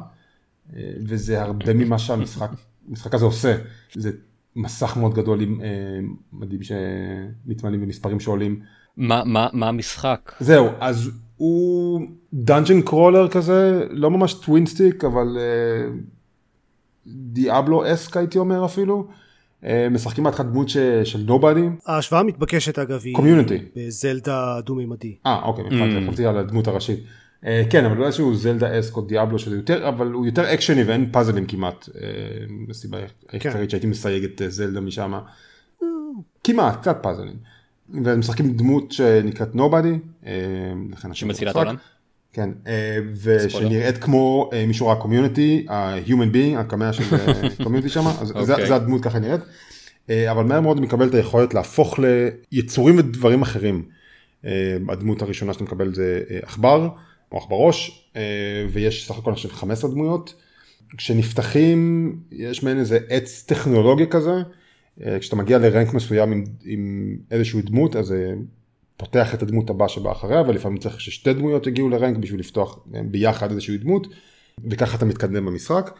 [SPEAKER 4] וזה הרבה ממה שהמשחק הזה עושה. זה מסך מאוד גדול עם אה, מדהים שמתמלאים במספרים שעולים.
[SPEAKER 1] מה, מה, מה המשחק?
[SPEAKER 4] זהו, אז הוא dungeon crawler כזה, לא ממש twin stick, אבל Diablo-esque הייתי אומר אפילו. אה, משחקים מעט דמות ש... של Nobody.
[SPEAKER 3] ההשוואה המתבקשת אגב היא
[SPEAKER 4] Community.
[SPEAKER 3] ב-Zelda דו-מימדי.
[SPEAKER 4] אה אוקיי, מבחינת חשבתי על הדמות הראשית. אה, כן, אבל לא איזשהו Zelda-esque או Diablo שזה יותר, אבל הוא יותר אקשני ואין puzzle-ים כמעט. הסיבה העיקרית
[SPEAKER 3] כן.
[SPEAKER 4] שהייתי מסייג את אה, זלדה משם. כמעט, קצת פאזלים. ומשחקים דמות שנקראת נובדי.
[SPEAKER 1] שמצילה את העולם?
[SPEAKER 4] כן, אה, ושנראית כמו אה, מישהו הקומיוניטי, ה-human being, הקמע של [laughs] קומיוניטי שם, אז זה-
[SPEAKER 1] אוקיי.
[SPEAKER 4] זה הדמות ככה נראית. אה, אבל מהר מאוד מקבל את היכולת להפוך ליצורים ודברים אחרים. אה, הדמות הראשונה שאתה מקבל זה אה, עכבר, או עכברוש, אה, ויש סך הכל חושב 15 דמויות. כשנפתחים, יש מעין איזה עץ טכנולוגיה כזה, אה, כשאתה מגיע ל-rank מסוים עם, עם איזושהי דמות, אז זה פותח את הדמות הבאה שבאה אחריה, ולפעמים צריך ששתי דמויות יגיעו ל-rank בשביל לפתוח אה, ביחד איזושהי דמות, וככה אתה מתקדם במשחק.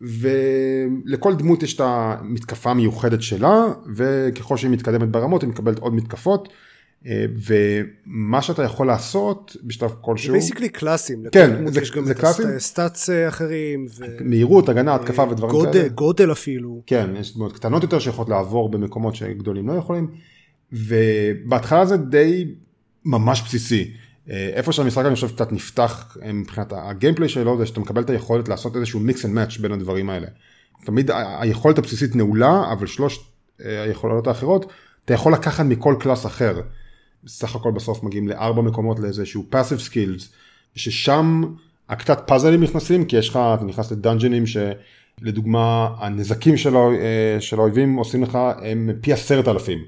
[SPEAKER 4] ולכל דמות יש את המתקפה המיוחדת שלה, וככל שהיא מתקדמת ברמות היא מקבלת עוד מתקפות, אה, ומה שאתה יכול לעשות בשלב
[SPEAKER 3] זה
[SPEAKER 4] כלשהו,
[SPEAKER 3] basically class-ים. לכל
[SPEAKER 4] כן,
[SPEAKER 3] דמות
[SPEAKER 4] זה-
[SPEAKER 3] יש גם
[SPEAKER 4] זה
[SPEAKER 3] את
[SPEAKER 4] class-ים.
[SPEAKER 3] ה-stats אה, אחרים. ו-
[SPEAKER 4] מהירות, הגנה, התקפה ודברים
[SPEAKER 3] גודל,
[SPEAKER 4] כאלה.
[SPEAKER 3] גודל אפילו.
[SPEAKER 4] כן, יש דמויות קטנות יותר שיכולות לעבור במקומות שגדולים לא יכולים, ובהתחלה זה די ממש בסיסי. אה, איפה שהמשחק אני חושב קצת נפתח אה, מבחינת ה-gameplay שלו זה שאתה מקבל את היכולת לעשות איזשהו mix and match בין הדברים האלה. תמיד היכולת הבסיסית נעולה אבל שלושת אה, היכולות האחרות אתה יכול לקחת מכל class אחר. סך הכל בסוף מגיעים לארבע מקומות לאיזשהו passive skills ששם הקצת פאזלים נכנסים כי יש לך אתה נכנס לדאנג'נים שלדוגמה הנזקים של, האו- אה, האויבים עושים לך הם פי עשרת אלפים.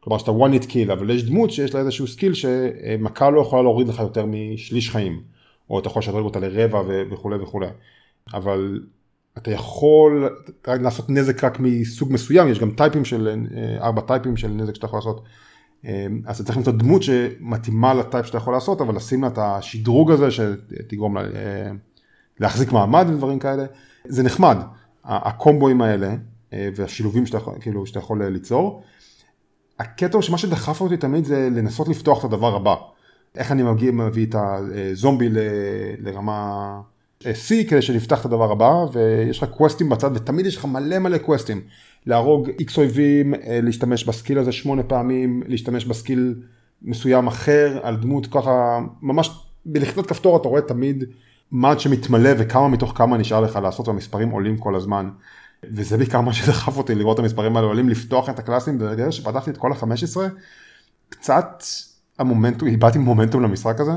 [SPEAKER 4] כלומר שאתה one hit kill אבל יש דמות שיש לה איזשהו סקיל שמכה לא יכולה להוריד לך יותר משליש חיים או אתה יכול לשדרג אותה לרבע וכולי וכולי. אבל אתה יכול לעשות נזק רק מסוג מסוים יש גם טייפים של אה, ארבע טייפים של נזק שאתה יכול לעשות. אה, אז אתה צריך למצוא דמות שמתאימה לטייפ שאתה יכול לעשות אבל לשים לה את השדרוג הזה שתגרום לה אה, להחזיק מעמד ודברים כאלה זה נחמד הקומבואים האלה אה, והשילובים שאתה כאילו, שאתה יכול אה, ליצור. הקטע שמה שדחף אותי תמיד זה לנסות לפתוח את הדבר הבא. איך אני מגיע, מביא את הזומבי ל- לרמה C כדי שנפתח את הדבר הבא ויש לך קווסטים בצד ותמיד יש לך מלא מלא קווסטים. להרוג איקס אויבים, אה, להשתמש בסקיל הזה שמונה פעמים, להשתמש בסקיל מסוים אחר על דמות ככה ממש בלחיצת כפתור אתה רואה תמיד מה שמתמלא וכמה מתוך כמה נשאר לך לעשות והמספרים עולים כל הזמן. וזה בעיקר מה שדחף אותי לראות את המספרים האלה עולים לפתוח את הקלאסים וברגע שפתחתי את כל ה-15 קצת המומנטום, איבדתי מומנטום למשחק הזה.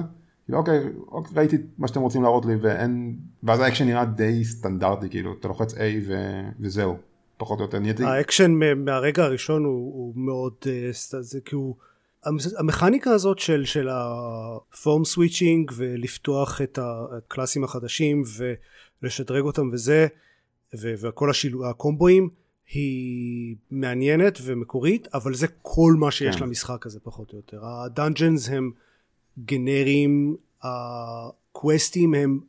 [SPEAKER 4] אוקיי, אוקיי, ראיתי מה שאתם רוצים להראות לי ואין, ואז האקשן נראה די סטנדרטי כאילו, אתה לוחץ A ו... וזהו, פחות או יותר נהייתי,
[SPEAKER 3] האקשן מהרגע הראשון הוא, הוא מאוד, אה, זה כאילו, המ- המכניקה הזאת של, של ה form switching ולפתוח את הקלאסים החדשים ולשדרג אותם וזה, וכל השילוב, הקומבואים, היא מעניינת ומקורית, אבל זה כל מה שיש
[SPEAKER 4] כן.
[SPEAKER 3] למשחק הזה פחות או יותר. הדאנג'נס הם גנריים, הקווסטים הם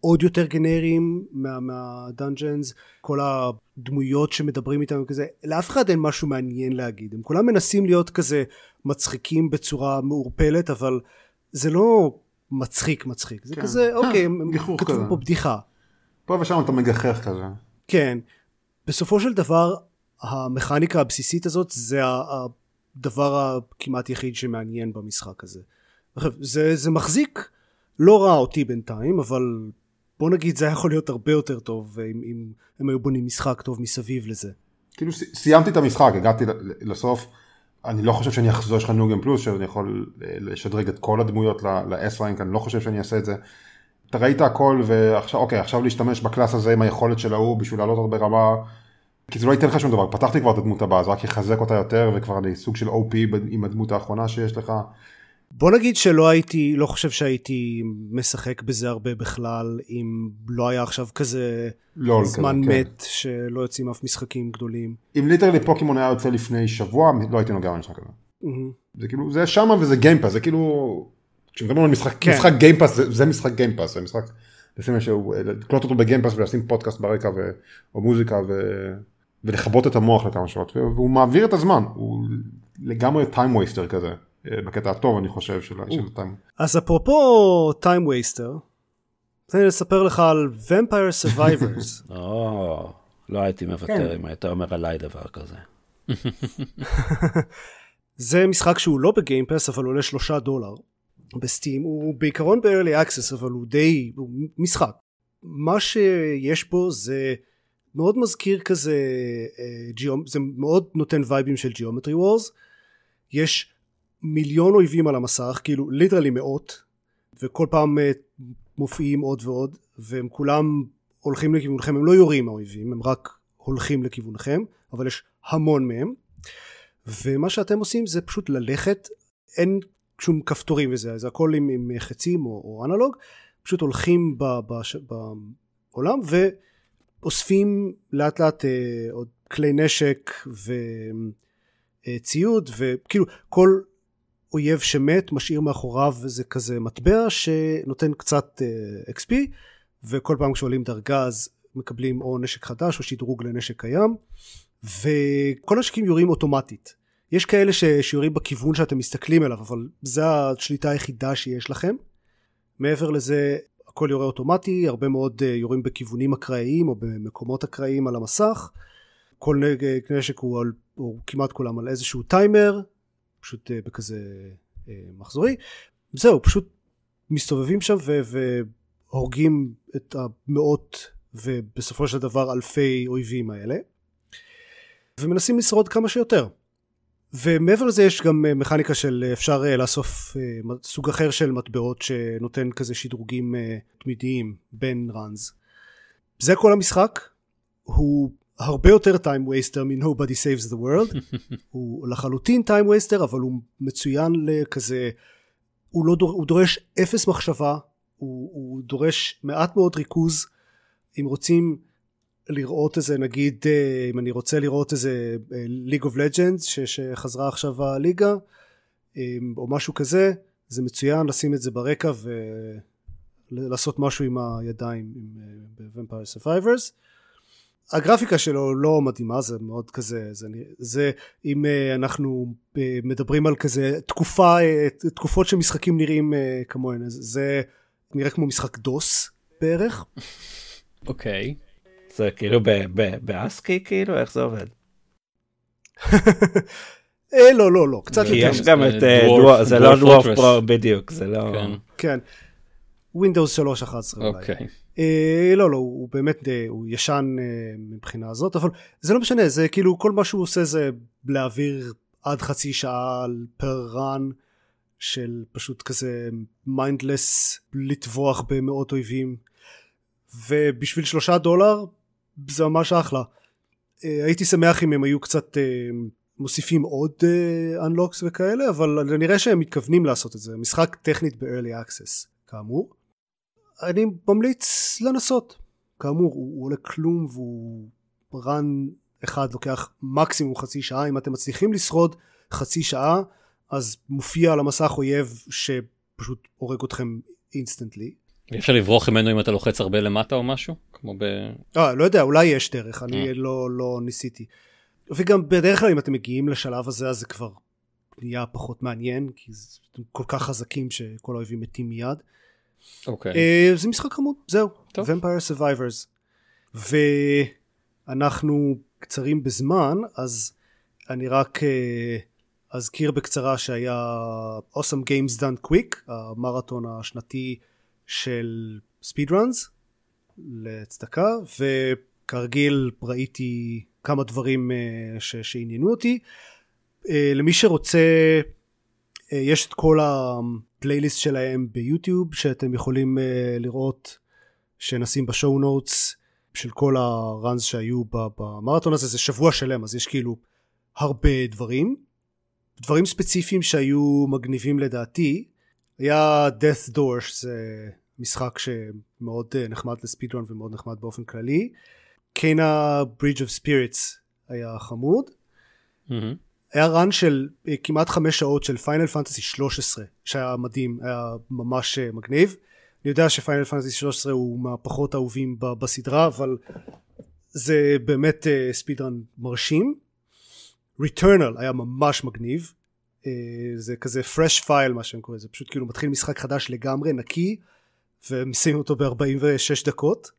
[SPEAKER 3] עוד יותר גנריים מה, מהדאנג'נס, כל הדמויות שמדברים איתם כזה, לאף אחד אין משהו מעניין להגיד, הם כולם מנסים להיות כזה מצחיקים בצורה מעורפלת, אבל זה לא מצחיק מצחיק, זה
[SPEAKER 4] כן.
[SPEAKER 3] כזה, אוקיי,
[SPEAKER 4] אה,
[SPEAKER 3] הם הם כתבו. פה בדיחה.
[SPEAKER 4] פה ושם אתה מגחך כזה.
[SPEAKER 3] כן. בסופו של דבר, המכניקה הבסיסית הזאת זה הדבר הכמעט יחיד שמעניין במשחק הזה. זה, זה מחזיק לא רע אותי בינתיים, אבל בוא נגיד זה יכול להיות הרבה יותר טוב אם, אם הם היו בונים משחק טוב מסביב לזה.
[SPEAKER 4] כאילו סיימתי את המשחק, הגעתי לסוף, אני לא חושב שאני אחזור, יש לך new game plus, שאני יכול אה, לשדרג את כל הדמויות ל-S rank, אני לא חושב שאני אעשה את זה. אתה ראית הכל ועכשיו, אוקיי, עכשיו להשתמש ב class הזה עם היכולת של ההוא בשביל לעלות עוד ברמה, כי זה לא ייתן לך שום דבר, פתחתי כבר את הדמות הבאה, זה רק יחזק אותה יותר, וכבר אני סוג של OP עם הדמות האחרונה שיש לך.
[SPEAKER 3] בוא נגיד שלא הייתי, לא חושב שהייתי משחק בזה הרבה בכלל, אם לא היה עכשיו כזה
[SPEAKER 4] לול
[SPEAKER 3] זמן
[SPEAKER 4] כזה, כן.
[SPEAKER 3] מת שלא יוצאים אף משחקים גדולים.
[SPEAKER 4] אם literally פוקימון היה יוצא לפני שבוע, לא הייתי נוגע במשחק הזה.
[SPEAKER 3] מהמם.
[SPEAKER 4] זה כאילו, זה שמה וזה גיימפאס, זה כאילו, כשמדברים על משחק,
[SPEAKER 3] כן.
[SPEAKER 4] משחק גיימפאס, זה, זה משחק גיימפאס, זה משחק, לשים איזשהו, לקלוט אותו בגיימפאס ולשים פודקאסט ברקע ו, או מוזיקה ולכבות את המוח לכמה שעות, והוא מעביר את הזמן, הוא לגמרי טיים וייסטר כזה, בקטע הטוב אני חושב של הטיים.
[SPEAKER 3] אז אפרופו טיים וייסטר, תן לי לספר לך על Vampire Survivors. [laughs]
[SPEAKER 2] או, לא הייתי מוותר אם היית אומר עליי דבר כזה. [laughs]
[SPEAKER 3] זה משחק שהוא לא בגיימפס אבל עולה שלושה דולר בסטים הוא בעיקרון ב-early access אבל הוא די הוא משחק מה שיש בו זה מאוד מזכיר כזה אה. זה מאוד נותן וייבים של Geometry Wars יש מיליון אויבים על המסך כאילו ליטרלי מאות וכל פעם אה, מופיעים עוד ועוד והם כולם הולכים לכיוונכם. הם לא יורים האויבים הם רק הולכים לכיוונכם אבל יש המון מהם. ומה שאתם עושים זה פשוט ללכת אין שום כפתורים וזה זה הכל עם, עם חצים או, או אנלוג פשוט הולכים ב, בש, בעולם ואוספים לאט לאט אה, עוד כלי נשק וציוד אה, וכאילו כל אויב שמת משאיר מאחוריו איזה כזה מטבע שנותן קצת אה, XP וכל פעם כשעולים דרגה אז מקבלים או נשק חדש או שדרוג לנשק קיים וכל הנשקים יורים אוטומטית. יש כאלה ש... שיורים בכיוון שאתם מסתכלים אליו אבל זה השליטה היחידה שיש לכם. מעבר לזה הכל יורה אוטומטי הרבה מאוד אה, יורים בכיוונים אקראיים או במקומות אקראיים על המסך. כל נשק הוא, על, הוא כמעט כולם על איזשהו טיימר פשוט אה, בכזה אה, מחזורי. זהו פשוט מסתובבים שם. והורגים את המאות ובסופו של דבר אלפי אויבים האלה ומנסים לשרוד כמה שיותר. ומעבר לזה יש גם אה, מכניקה של אפשר לאסוף סוג אחר של מטבעות שנותן כזה שדרוגים תמידיים בין ראנז זה כל המשחק. הוא הרבה יותר time waster מ-Nobody Saves the World. [laughs] הוא לחלוטין time waster אבל הוא מצוין לכזה הוא, לא דור, הוא דורש אפס מחשבה הוא, הוא דורש מעט מאוד ריכוז. אם רוצים לראות איזה נגיד אה, אם אני רוצה לראות איזה League of Legends שחזרה עכשיו הליגה אה, או משהו כזה זה מצוין לשים את זה ברקע ולעשות משהו עם הידיים עם Vampire Survivors הגרפיקה שלו לא מדהימה זה מאוד כזה זה, זה אם אנחנו מדברים על כזה תקופה תקופות שמשחקים נראים כמוהן זה נראה כמו משחק דוס בערך
[SPEAKER 1] אוקיי. okay.
[SPEAKER 2] זה כאילו באסקי כאילו איך זה עובד?
[SPEAKER 3] אה לא לא לא קצת יותר.
[SPEAKER 2] יש גם את אה, זה לא דוורף פרו בדיוק זה לא.
[SPEAKER 3] כן. Windows 3.11 אולי. אה, לא לא הוא באמת אה, הוא ישן מבחינה הזאת אבל זה לא משנה זה כאילו כל מה שהוא עושה זה להעביר עד חצי שעה per run של פשוט כזה mindless לטבוח במאות אויבים ובשביל שלושה דולר זה ממש אחלה. אה, הייתי שמח אם הם היו קצת אה, מוסיפים עוד unlocks אה, וכאלה אבל נראה שהם מתכוונים לעשות את זה משחק טכנית ב-early access כאמור. אני ממליץ לנסות כאמור הוא, הוא עולה כלום והוא run אחד לוקח מקסימום חצי שעה אם אתם מצליחים לשרוד חצי שעה אז מופיע על המסך אויב שפשוט הורג אתכם instantly
[SPEAKER 1] אפשר לברוח ממנו אם אתה לוחץ הרבה למטה או משהו? כמו ב...
[SPEAKER 3] אה, לא יודע, אולי יש דרך, אני אה. לא, לא ניסיתי. וגם בדרך כלל אם אתם מגיעים לשלב הזה אז זה כבר נהיה פחות מעניין, כי אתם כל כך חזקים שכל האויבים מתים מיד.
[SPEAKER 1] אוקיי.
[SPEAKER 3] אה, זה משחק חמוד, זהו. טוב. Vampire Survivors. ואנחנו קצרים בזמן, אז אני רק אה, אזכיר בקצרה שהיה Awesome Games Done Quick, המרתון השנתי של ספיד ראנס לצדקה וכרגיל ראיתי כמה דברים uh, ש- שעניינו אותי למי שרוצה יש את כל הפלייליסט שלהם ביוטיוב שאתם יכולים uh, לראות שנשים ב show notes של כל ה runs שהיו במרתון הזה זה שבוע שלם אז יש כאילו הרבה דברים דברים ספציפיים שהיו מגניבים לדעתי היה Death's Door שזה משחק שמאוד אה, נחמד ל speedrun ומאוד נחמד באופן כללי. Kena: Bridge of Spirits היה חמוד. Mm-hmm. היה run של אה, כמעט חמש שעות של Final Fantasy 13 שהיה מדהים היה ממש אה, מגניב. אני יודע שפיינל פנטסי 13 הוא מהפחות אהובים בסדרה אבל זה באמת ספידרן מרשים. Returnal היה ממש מגניב. אה, זה כזה fresh file מה שהם קוראים, זה פשוט כאילו מתחיל משחק חדש לגמרי, נקי, ומסיימים אותו ב-46 דקות.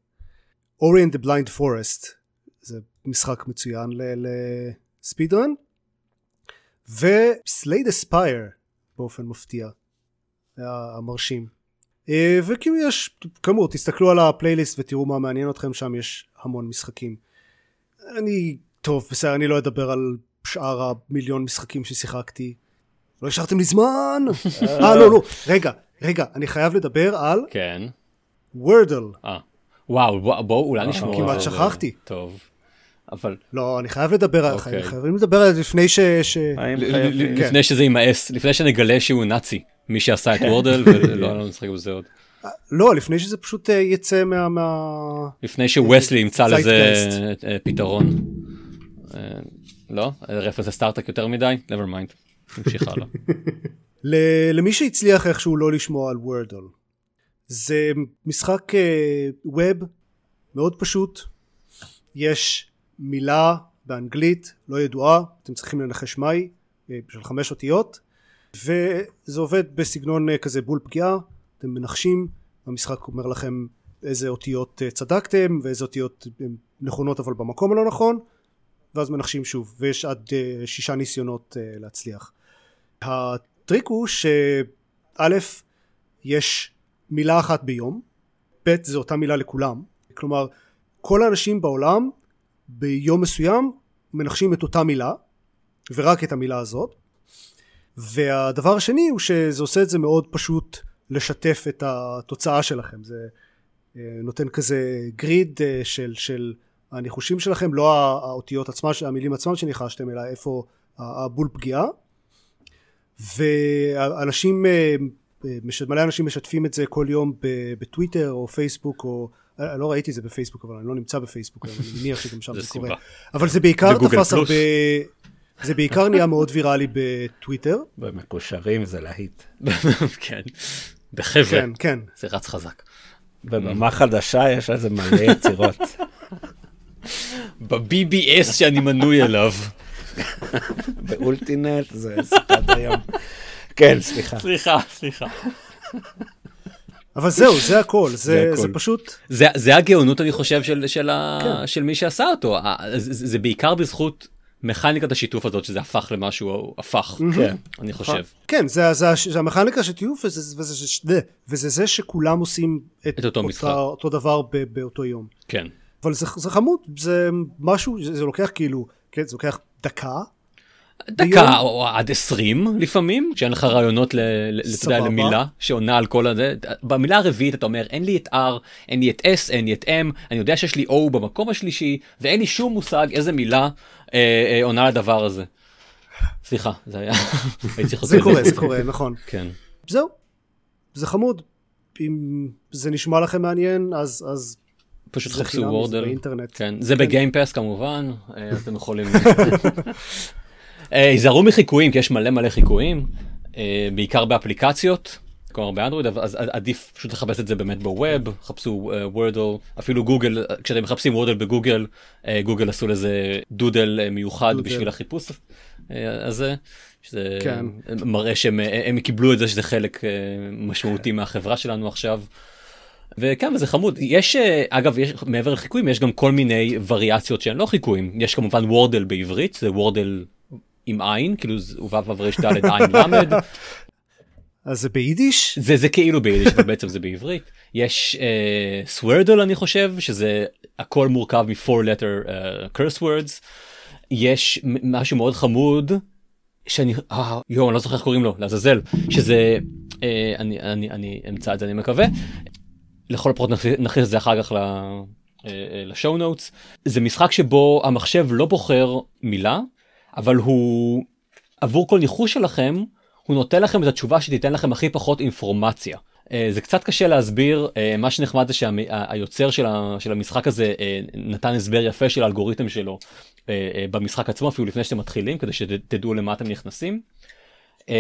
[SPEAKER 3] אורי and Blind Forest, זה משחק מצוין לספידרן. וסלייד אספייר באופן מפתיע, המרשים. אה, וכאילו יש, כאמור, תסתכלו על הפלייליסט ותראו מה מעניין אתכם, שם יש המון משחקים. אני, טוב, בסדר, אני לא אדבר על שאר המיליון משחקים ששיחקתי. לא השארתם לי זמן! [laughs] אה, לא, לא, רגע, רגע, אני חייב לדבר על
[SPEAKER 1] כן.
[SPEAKER 3] וורדל.
[SPEAKER 1] אה. וואו, בוא- בואו אולי נשמור על
[SPEAKER 3] כמעט. שכחתי.
[SPEAKER 1] טוב. אבל
[SPEAKER 3] לא, אני חייב לדבר על,
[SPEAKER 1] אוקיי.
[SPEAKER 3] חייבים לדבר על זה לפני ש... ש...
[SPEAKER 2] האם
[SPEAKER 1] ל-
[SPEAKER 2] חייבים?
[SPEAKER 1] ל-
[SPEAKER 3] כן.
[SPEAKER 1] לפני שזה יימאס, לפני שנגלה שהוא נאצי, מי שעשה את וורדל, [laughs] ולא לא נשחק בזה עוד.
[SPEAKER 3] לא, לפני שזה פשוט אה, יצא מה... מה...
[SPEAKER 1] לפני שווסלי ימצא לזה. אה, פתרון. אה, לא? רפרנס לסטארטק יותר מדי? never mind. נמשיך הלאה. [laughs]
[SPEAKER 3] ל- למי שהצליח איכשהו לא לשמוע על וורדל זה משחק אה, ווב מאוד פשוט יש מילה באנגלית לא ידועה אתם צריכים לנחש מהי אה, של חמש אותיות וזה עובד בסגנון אה, כזה בול פגיעה אתם מנחשים המשחק אומר לכם איזה אותיות אה, צדקתם ואיזה אותיות נכונות אבל במקום הלא נכון ואז מנחשים שוב ויש עד שישה ניסיונות להצליח. הטריק הוא שא' יש מילה אחת ביום, ב' זה אותה מילה לכולם, כלומר כל האנשים בעולם ביום מסוים מנחשים את אותה מילה ורק את המילה הזאת והדבר השני הוא שזה עושה את זה מאוד פשוט לשתף את התוצאה שלכם. זה אה, נותן כזה גריד אה, של, של הניחושים שלכם לא האותיות עצמן המילים עצמן שניחשתם אלא איפה הבול פגיעה. ואנשים אה, מלא אנשים משתפים את זה כל יום בטוויטר או פייסבוק או לא ראיתי את זה בפייסבוק אבל אני לא נמצא בפייסבוק אני מניח שגם שם
[SPEAKER 1] זה
[SPEAKER 3] זה קורה. אבל זה בעיקר תפס. הרבה זה בעיקר נהיה מאוד ויראלי בטוויטר
[SPEAKER 2] במקושרים זה להיט. [laughs]
[SPEAKER 1] כן. בחבר'ה.
[SPEAKER 3] כן כן
[SPEAKER 1] זה רץ חזק.
[SPEAKER 2] בבמה חדשה יש על זה מלא יצירות.
[SPEAKER 1] ב-BBS שאני מנוי אליו.
[SPEAKER 2] באולטינט זה שיחת היום. כן, סליחה.
[SPEAKER 1] סליחה, סליחה.
[SPEAKER 3] אבל זהו זה הכל
[SPEAKER 2] זה
[SPEAKER 3] זה,
[SPEAKER 2] הכל.
[SPEAKER 3] זה פשוט
[SPEAKER 1] זה, זה הגאונות אני חושב של, של, ה,
[SPEAKER 3] כן.
[SPEAKER 1] של מי שעשה אותו. זה, זה זה בעיקר בזכות מכניקת השיתוף הזאת שזה הפך למשהו הפך.
[SPEAKER 2] כן.
[SPEAKER 1] אני חושב.
[SPEAKER 3] כן זה, זה, זה המכניקה של טיוף וזה, וזה, וזה, וזה זה שכולם עושים את,
[SPEAKER 1] את אותו משחק.
[SPEAKER 3] אותו דבר ב, באותו יום
[SPEAKER 1] כן.
[SPEAKER 3] אבל זה, זה חמוד זה משהו זה, זה לוקח כאילו כן זה לוקח דקה
[SPEAKER 1] דקה או עד 20 לפעמים כשאין לך רעיונות. למילה שעונה על כל הזה. במילה הרביעית אתה אומר אין לי את R אין לי את S אין לי את M אני יודע שיש לי O במקום השלישי ואין לי שום מושג איזה מילה אה, אה, עונה לדבר הזה. סליחה זה היה [laughs] הייתי צריך
[SPEAKER 3] זה קורה זה קורה נכון.
[SPEAKER 1] כן.
[SPEAKER 3] זהו זה חמוד. אם זה נשמע לכם מעניין אז אז
[SPEAKER 1] פשוט חפשו וורדל
[SPEAKER 3] באינטרנט.
[SPEAKER 1] כן זה בגיימפס כמובן אה, אתם יכולים [laughs] היזהרו מחיקויים כי יש מלא מלא חיקויים אה, בעיקר באפליקציות כלומר באנדרואיד אז עדיף פשוט לחפש את זה באמת בווב חפשו וורדל אפילו גוגל אה, כשאתם מחפשים וורדל בגוגל אה, גוגל עשו לזה דודל אה, מיוחד. בשביל החיפוש אה, הזה. שזה
[SPEAKER 3] כן.
[SPEAKER 1] מראה שהם אה, הם קיבלו את זה שזה חלק אה, משמעותי מהחברה שלנו עכשיו. וכן וזה חמוד יש אה, אגב יש מעבר לחיקויים יש גם כל מיני וריאציות שהן לא חיקויים יש כמובן וורדל בעברית זה וורדל עם עין כאילו זה וו רש דלת עין למד.
[SPEAKER 3] אז זה ביידיש?
[SPEAKER 1] זה זה כאילו ביידיש אבל בעצם זה בעברית. יש אה, סוורדל אני חושב שזה הכל מורכב מ-4 letter אה, curse words. יש משהו מאוד חמוד שאני אה, יואו אני לא זוכר איך קוראים לו לעזאזל שזה אה, אני אני אני אמצא את זה אני מקווה. לכל הפחות נכניס- נכניס את זה אחר כך ל- אה, אה, לשואו נוטס. זה משחק שבו המחשב לא בוחר מילה אבל הוא עבור כל ניחוש שלכם הוא נותן לכם את התשובה שתיתן לכם הכי פחות אינפורמציה. אה, זה קצת קשה להסביר אה, מה שנחמד זה שהיוצר של, המשחק הזה אה, נתן הסבר יפה של האלגוריתם שלו במשחק עצמו אפילו לפני שאתם מתחילים כדי שתדעו למה אתם נכנסים.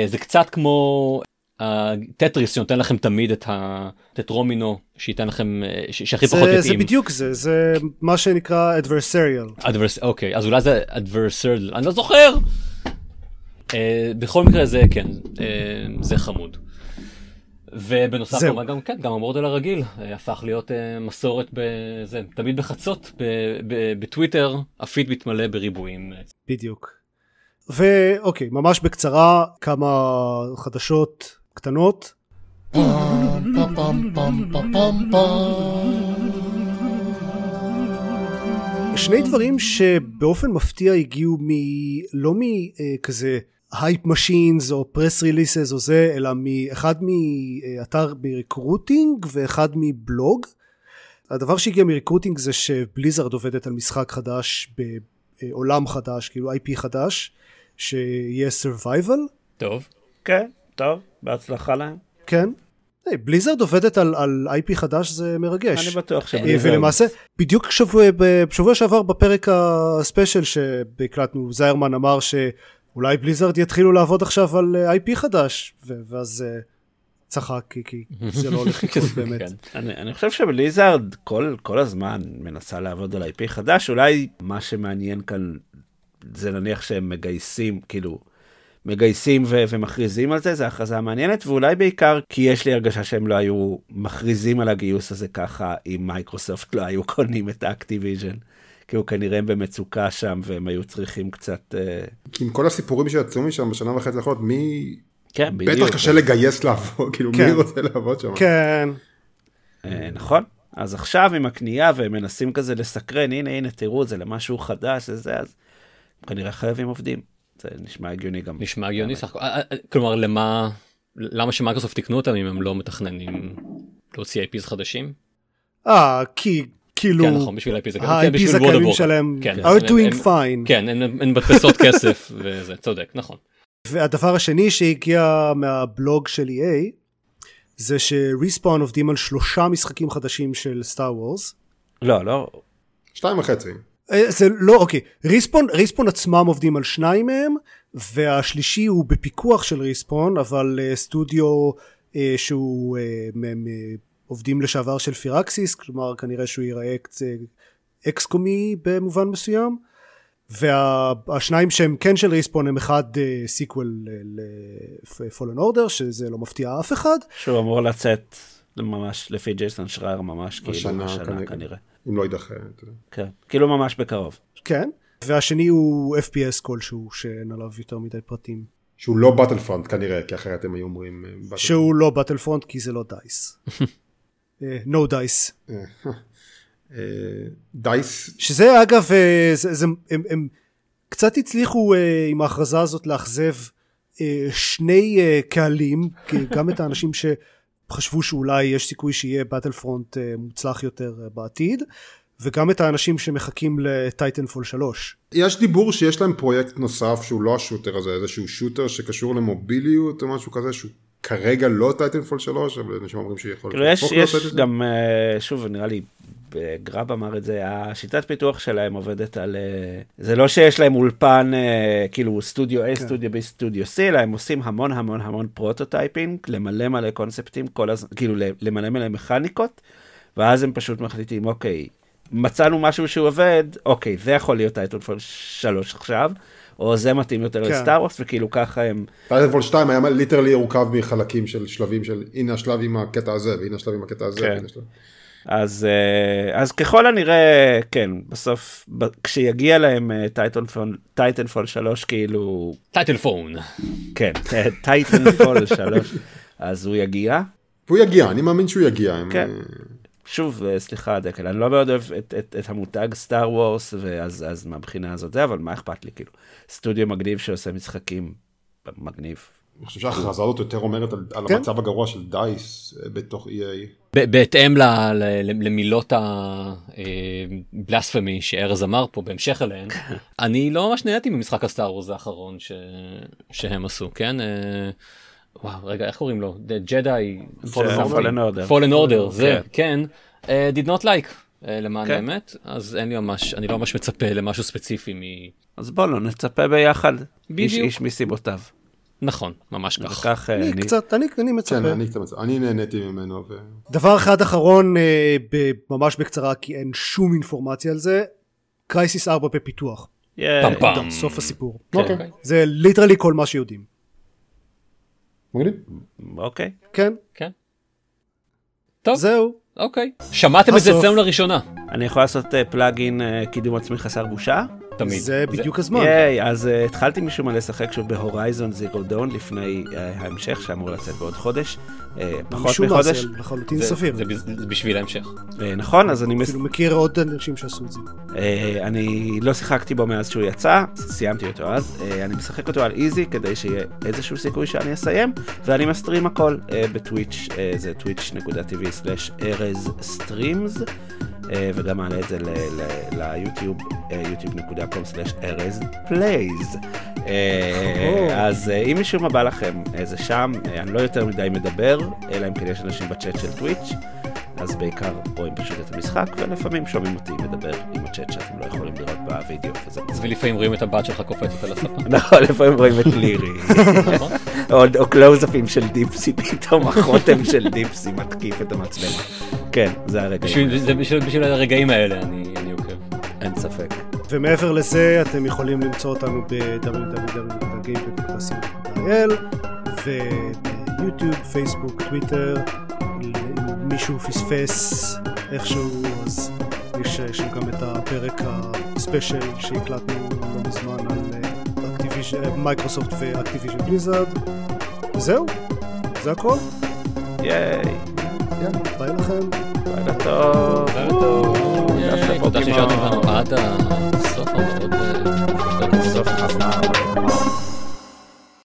[SPEAKER 1] זה קצת כמו הטטריס שנותן לכם תמיד את הטטרומינו שייתן לכם אה, שהכי
[SPEAKER 3] זה,
[SPEAKER 1] פחות
[SPEAKER 3] זה
[SPEAKER 1] יתאים.
[SPEAKER 3] בדיוק זה, זה מה שנקרא adversarial.
[SPEAKER 1] Advers- אוקיי אז אולי זה adversarial אני לא זוכר. אה, בכל מקרה זה כן אה, זה חמוד. ובנוסף. כמובן גם כן גם המודל הרגיל הפך להיות מסורת בזה תמיד בחצות בטוויטר הפיד מתמלא בריבועים.
[SPEAKER 3] בדיוק. ואוקיי, ממש בקצרה, כמה חדשות קטנות. שני דברים שבאופן מפתיע הגיעו מ... לא מכזה hype machines או press releases או זה, אלא מאחד מאתר מ recruiting ואחד מבלוג. הדבר שהגיע מ recruiting זה שבליזרד עובדת על משחק חדש בעולם חדש, כאילו IP חדש, שיהיה survival,
[SPEAKER 1] טוב.
[SPEAKER 2] כן, טוב, בהצלחה להם.
[SPEAKER 3] כן. היי, בליזרד עובדת על, על IP חדש זה מרגש.
[SPEAKER 2] אני בטוח
[SPEAKER 3] אה,
[SPEAKER 2] שבליזרד...
[SPEAKER 3] ולמעשה בדיוק שבוע, בשבוע שעבר בפרק הספיישל שהקלטנו זיירמן אמר שאולי בליזרד יתחילו לעבוד עכשיו על אה, IP חדש ו- ואז אה, צחק כי, כי זה לא הולך לקרות [laughs] באמת.
[SPEAKER 1] כן.
[SPEAKER 2] אני, אני חושב שבליזרד כל, כל הזמן מנסה לעבוד על IP חדש, אולי מה שמעניין כאן זה נניח שהם מגייסים, כאילו, מגייסים ו- ומכריזים על זה, זה הכרזה מעניינת, ואולי בעיקר כי יש לי הרגשה שהם לא היו מכריזים על הגיוס הזה ככה, אם מייקרוסופט לא היו קונים את אקטיביז'ן. כי הוא כנראה הם במצוקה שם והם היו צריכים קצת... אה,
[SPEAKER 4] כי עם כל הסיפורים שיצאו משם בשנה וחצי האחרונות, מי...
[SPEAKER 2] כן, בדיוק.
[SPEAKER 4] בטח קשה לגייס לעבוד, כאילו
[SPEAKER 3] כן.
[SPEAKER 4] מי רוצה לעבוד שם?
[SPEAKER 3] כן,
[SPEAKER 2] אה, נכון. אז עכשיו עם הקנייה והם מנסים כזה לסקרן, הנה הנה תראו זה למשהו חדש זה זה, אז כנראה חייבים עובדים. זה נשמע הגיוני גם.
[SPEAKER 1] נשמע הגיוני סך הכל. אה, אה, כלומר למה למה שמייקרוסופט תקנו אותם אם הם לא מתכננים להוציא IPs חדשים?
[SPEAKER 3] אה כי כאילו
[SPEAKER 1] כן נכון בשביל IP זה כן,
[SPEAKER 3] ה-IPs
[SPEAKER 1] בשביל World of.
[SPEAKER 3] שלהם
[SPEAKER 1] כן,
[SPEAKER 3] are doing fine.
[SPEAKER 1] כן הן- הן מדפסות [laughs] כסף וזה צודק נכון.
[SPEAKER 3] והדבר השני שהגיע מהבלוג של EA זה שריספון עובדים על שלושה משחקים חדשים של סטאר וורס.
[SPEAKER 2] לא, לא,
[SPEAKER 4] שתיים וחצי.
[SPEAKER 3] אה, זה לא אוקיי ריספון ריספון עצמם עובדים על שניים מהם והשלישי הוא בפיקוח של ריספון אבל אה, סטודיו אה, שהוא אה, מ- מ- עובדים לשעבר של פירקסיס כלומר כנראה שהוא ייראה אקסקומי במובן מסוים והשניים שהם כן של ריספון הם אחד sequel ל Fallen Order שזה לא מפתיע אף אחד
[SPEAKER 2] שהוא אמור לצאת ממש לפי ג'ייסון שרייר ממש כאילו
[SPEAKER 4] השנה כנראה. אם לא יידחה.
[SPEAKER 2] כן, כאילו ממש בקרוב.
[SPEAKER 3] כן והשני הוא FPS כלשהו שאין עליו יותר מדי פרטים
[SPEAKER 4] שהוא לא Battlefront כנראה, כי אחרת הם היו אומרים... אה, Battlefront.
[SPEAKER 3] שהוא לא Battlefront כי זה לא דייס. נו דייס.
[SPEAKER 4] אה, דייס,
[SPEAKER 3] שזה אגב, אה, זה, זה, הם, הם קצת הצליחו אה, עם ההכרזה הזאת לאכזב אה, שני אה, קהלים, גם את האנשים שחשבו שאולי יש סיכוי שיהיה Battlefront אה, מוצלח יותר אה, בעתיד, וגם את האנשים שמחכים ל Titanfall 3.
[SPEAKER 4] יש דיבור שיש להם פרויקט נוסף שהוא לא ה shooter הזה, איזשהו shooter שקשור למובייל או משהו כזה, שהוא כרגע לא Titanfall 3, אבל אנשים אומרים שיכול
[SPEAKER 2] כאילו יש,
[SPEAKER 4] להיות
[SPEAKER 2] יש
[SPEAKER 4] Titanfall.
[SPEAKER 2] גם, אה, שוב נראה לי, גרב אמר את זה, השיטת פיתוח שלהם עובדת על, אה, זה לא שיש להם אולפן אה, כאילו סטודיו A, סטודיו B, סטודיו C, אלא הם עושים המון המון המון prototyping, למלא מלא קונספטים, כל הזמן, כאילו למלא מלא מכניקות, ואז הם פשוט מחליטים, אוקיי, מצאנו משהו שהוא עובד, אוקיי, זה יכול להיות Titanfall 3 עכשיו, או זה מתאים יותר
[SPEAKER 3] כן.
[SPEAKER 2] ל Star Wars, וכאילו ככה הם,
[SPEAKER 4] Titanfall 2 היה literally יורכב מחלקים של שלבים של הנה השלב עם הקטע הזה והנה השלב עם הקטע הזה.
[SPEAKER 2] כן.
[SPEAKER 4] והנה השלב-
[SPEAKER 2] אז, אה, אז ככל הנראה, כן, בסוף, ב- כשיגיע להם Titanfall, Titanfall 3, כאילו,
[SPEAKER 1] Titanfall.
[SPEAKER 2] כן, Titanfall [laughs] 3, אז הוא יגיע.
[SPEAKER 4] והוא יגיע, אני מאמין שהוא יגיע. הם,
[SPEAKER 2] כן.
[SPEAKER 4] אה,
[SPEAKER 2] שוב, אה, סליחה דקל, אני לא מאוד אוהב את, את, את המותג Star Wars, ואז אז מהבחינה הזאת זה, אבל מה אכפת לי, כאילו, סטודיו מגניב שעושה משחקים, מגניב.
[SPEAKER 4] אני חושב שההכרזה הזאת יותר אומרת על, על
[SPEAKER 3] כן.
[SPEAKER 4] המצב הגרוע של דייס אה, בתוך EA.
[SPEAKER 1] בהתאם למילות הבלספמי שארז אמר פה בהמשך אליהן [laughs] אני לא ממש נהניתי ממשחק הסטאר וורז האחרון. שהם עשו כן אה, וואו רגע איך קוראים לו ג'די
[SPEAKER 2] Fallen Order.
[SPEAKER 1] זה
[SPEAKER 2] כן.
[SPEAKER 1] כן אה, did not like אה, למען
[SPEAKER 2] כן.
[SPEAKER 1] האמת אז אין לי ממש אני לא ממש מצפה למשהו ספציפי מ...
[SPEAKER 2] אז בוא לא נצפה ביחד. איש מסיבותיו.
[SPEAKER 1] נכון, ממש כך.
[SPEAKER 2] וכך אה,
[SPEAKER 3] אני
[SPEAKER 2] אני...
[SPEAKER 3] קצת, אני, אני מצפה.
[SPEAKER 4] כן, אני קצת מצ... אני נהניתי ממנו. ו...
[SPEAKER 3] דבר אחד אחרון, אה, ב- ממש בקצרה, כי אין שום אינפורמציה על זה, Crysis 4 בפיתוח.
[SPEAKER 1] פם פם.
[SPEAKER 3] טוב, סוף הסיפור.
[SPEAKER 1] כן.
[SPEAKER 4] אוקיי.
[SPEAKER 3] זה literally כל מה שיודעים.
[SPEAKER 4] מגניב.
[SPEAKER 2] אוקיי.
[SPEAKER 3] כן,
[SPEAKER 1] כן. טוב,
[SPEAKER 3] זהו.
[SPEAKER 1] אוקיי. שמעתם את זה. אצלנו לראשונה.
[SPEAKER 2] אני יכול לעשות אה, plugin אה, קידום עצמי חסר בושה?
[SPEAKER 1] תמיד.
[SPEAKER 3] זה בדיוק הזמן.
[SPEAKER 2] ייי, אז אה, התחלתי משום מה לשחק שוב ב Horizon Zero Dawn לפני אה, ההמשך שאמור לצאת בעוד חודש. אה, פחות
[SPEAKER 3] משום
[SPEAKER 2] מחודש.
[SPEAKER 3] זה לחלוטין
[SPEAKER 1] זה-
[SPEAKER 3] סביר.
[SPEAKER 1] זה בז- זה בשביל ההמשך.
[SPEAKER 2] אה, נכון, אז אני, מס...
[SPEAKER 3] אפילו מכיר עוד אנשים שעשו את זה.
[SPEAKER 2] uh, אני לא שיחקתי בו מאז שהוא יצא, סיימתי אותו אז. אה, אני משחק אותו על easy כדי שיהיה איזשהו סיכוי שאני אסיים, ואני מסטרים הכל אה, ב Twitch, אה, זה twitch.tv/ErezStreams. אה, וגם מעלה את זה ליוטיוב, אה, youtube.com/ErezPlays. אה, אז אה, אם משום מה בא לכם זה שם, אני לא יותר מדי מדבר, אלא אם כן יש אנשים בצ'אט של Twitch, אז בעיקר רואים פשוט את המשחק, ולפעמים שומעים אותי מדבר עם הצ'אט שאתם לא יכולים לראות בווידאו.
[SPEAKER 1] ולפעמים רואים את הבת שלך קופצת על הספה. [laughs]
[SPEAKER 2] נכון, לפעמים רואים את לירי. [laughs] או קלוזאפים של דיפסי, פתאום החוטם של דיפסי מתקיף את המצלמה. כן, זה הרגע.
[SPEAKER 1] בשביל- זה בשביל בשביל הרגעים האלה אני עוקב.
[SPEAKER 2] אין ספק.
[SPEAKER 3] ומעבר לזה, אתם יכולים למצוא אותנו ב-www.gamepad.co.il וביוטיוב, פייסבוק, טוויטר. אם מישהו פספס איכשהו, אז יש יש שם גם את הפרק ה special שהקלטנו לא מזמן על Microsoft ו Activision Blizzard. וזהו, זה הכל.
[SPEAKER 2] ייי,
[SPEAKER 3] ביי לכם.
[SPEAKER 2] לילה טוב.
[SPEAKER 1] לילה טוב. תודה. שנשארתם איתנו עד הסוף המאוד... אה,
[SPEAKER 2] סוף החזרה.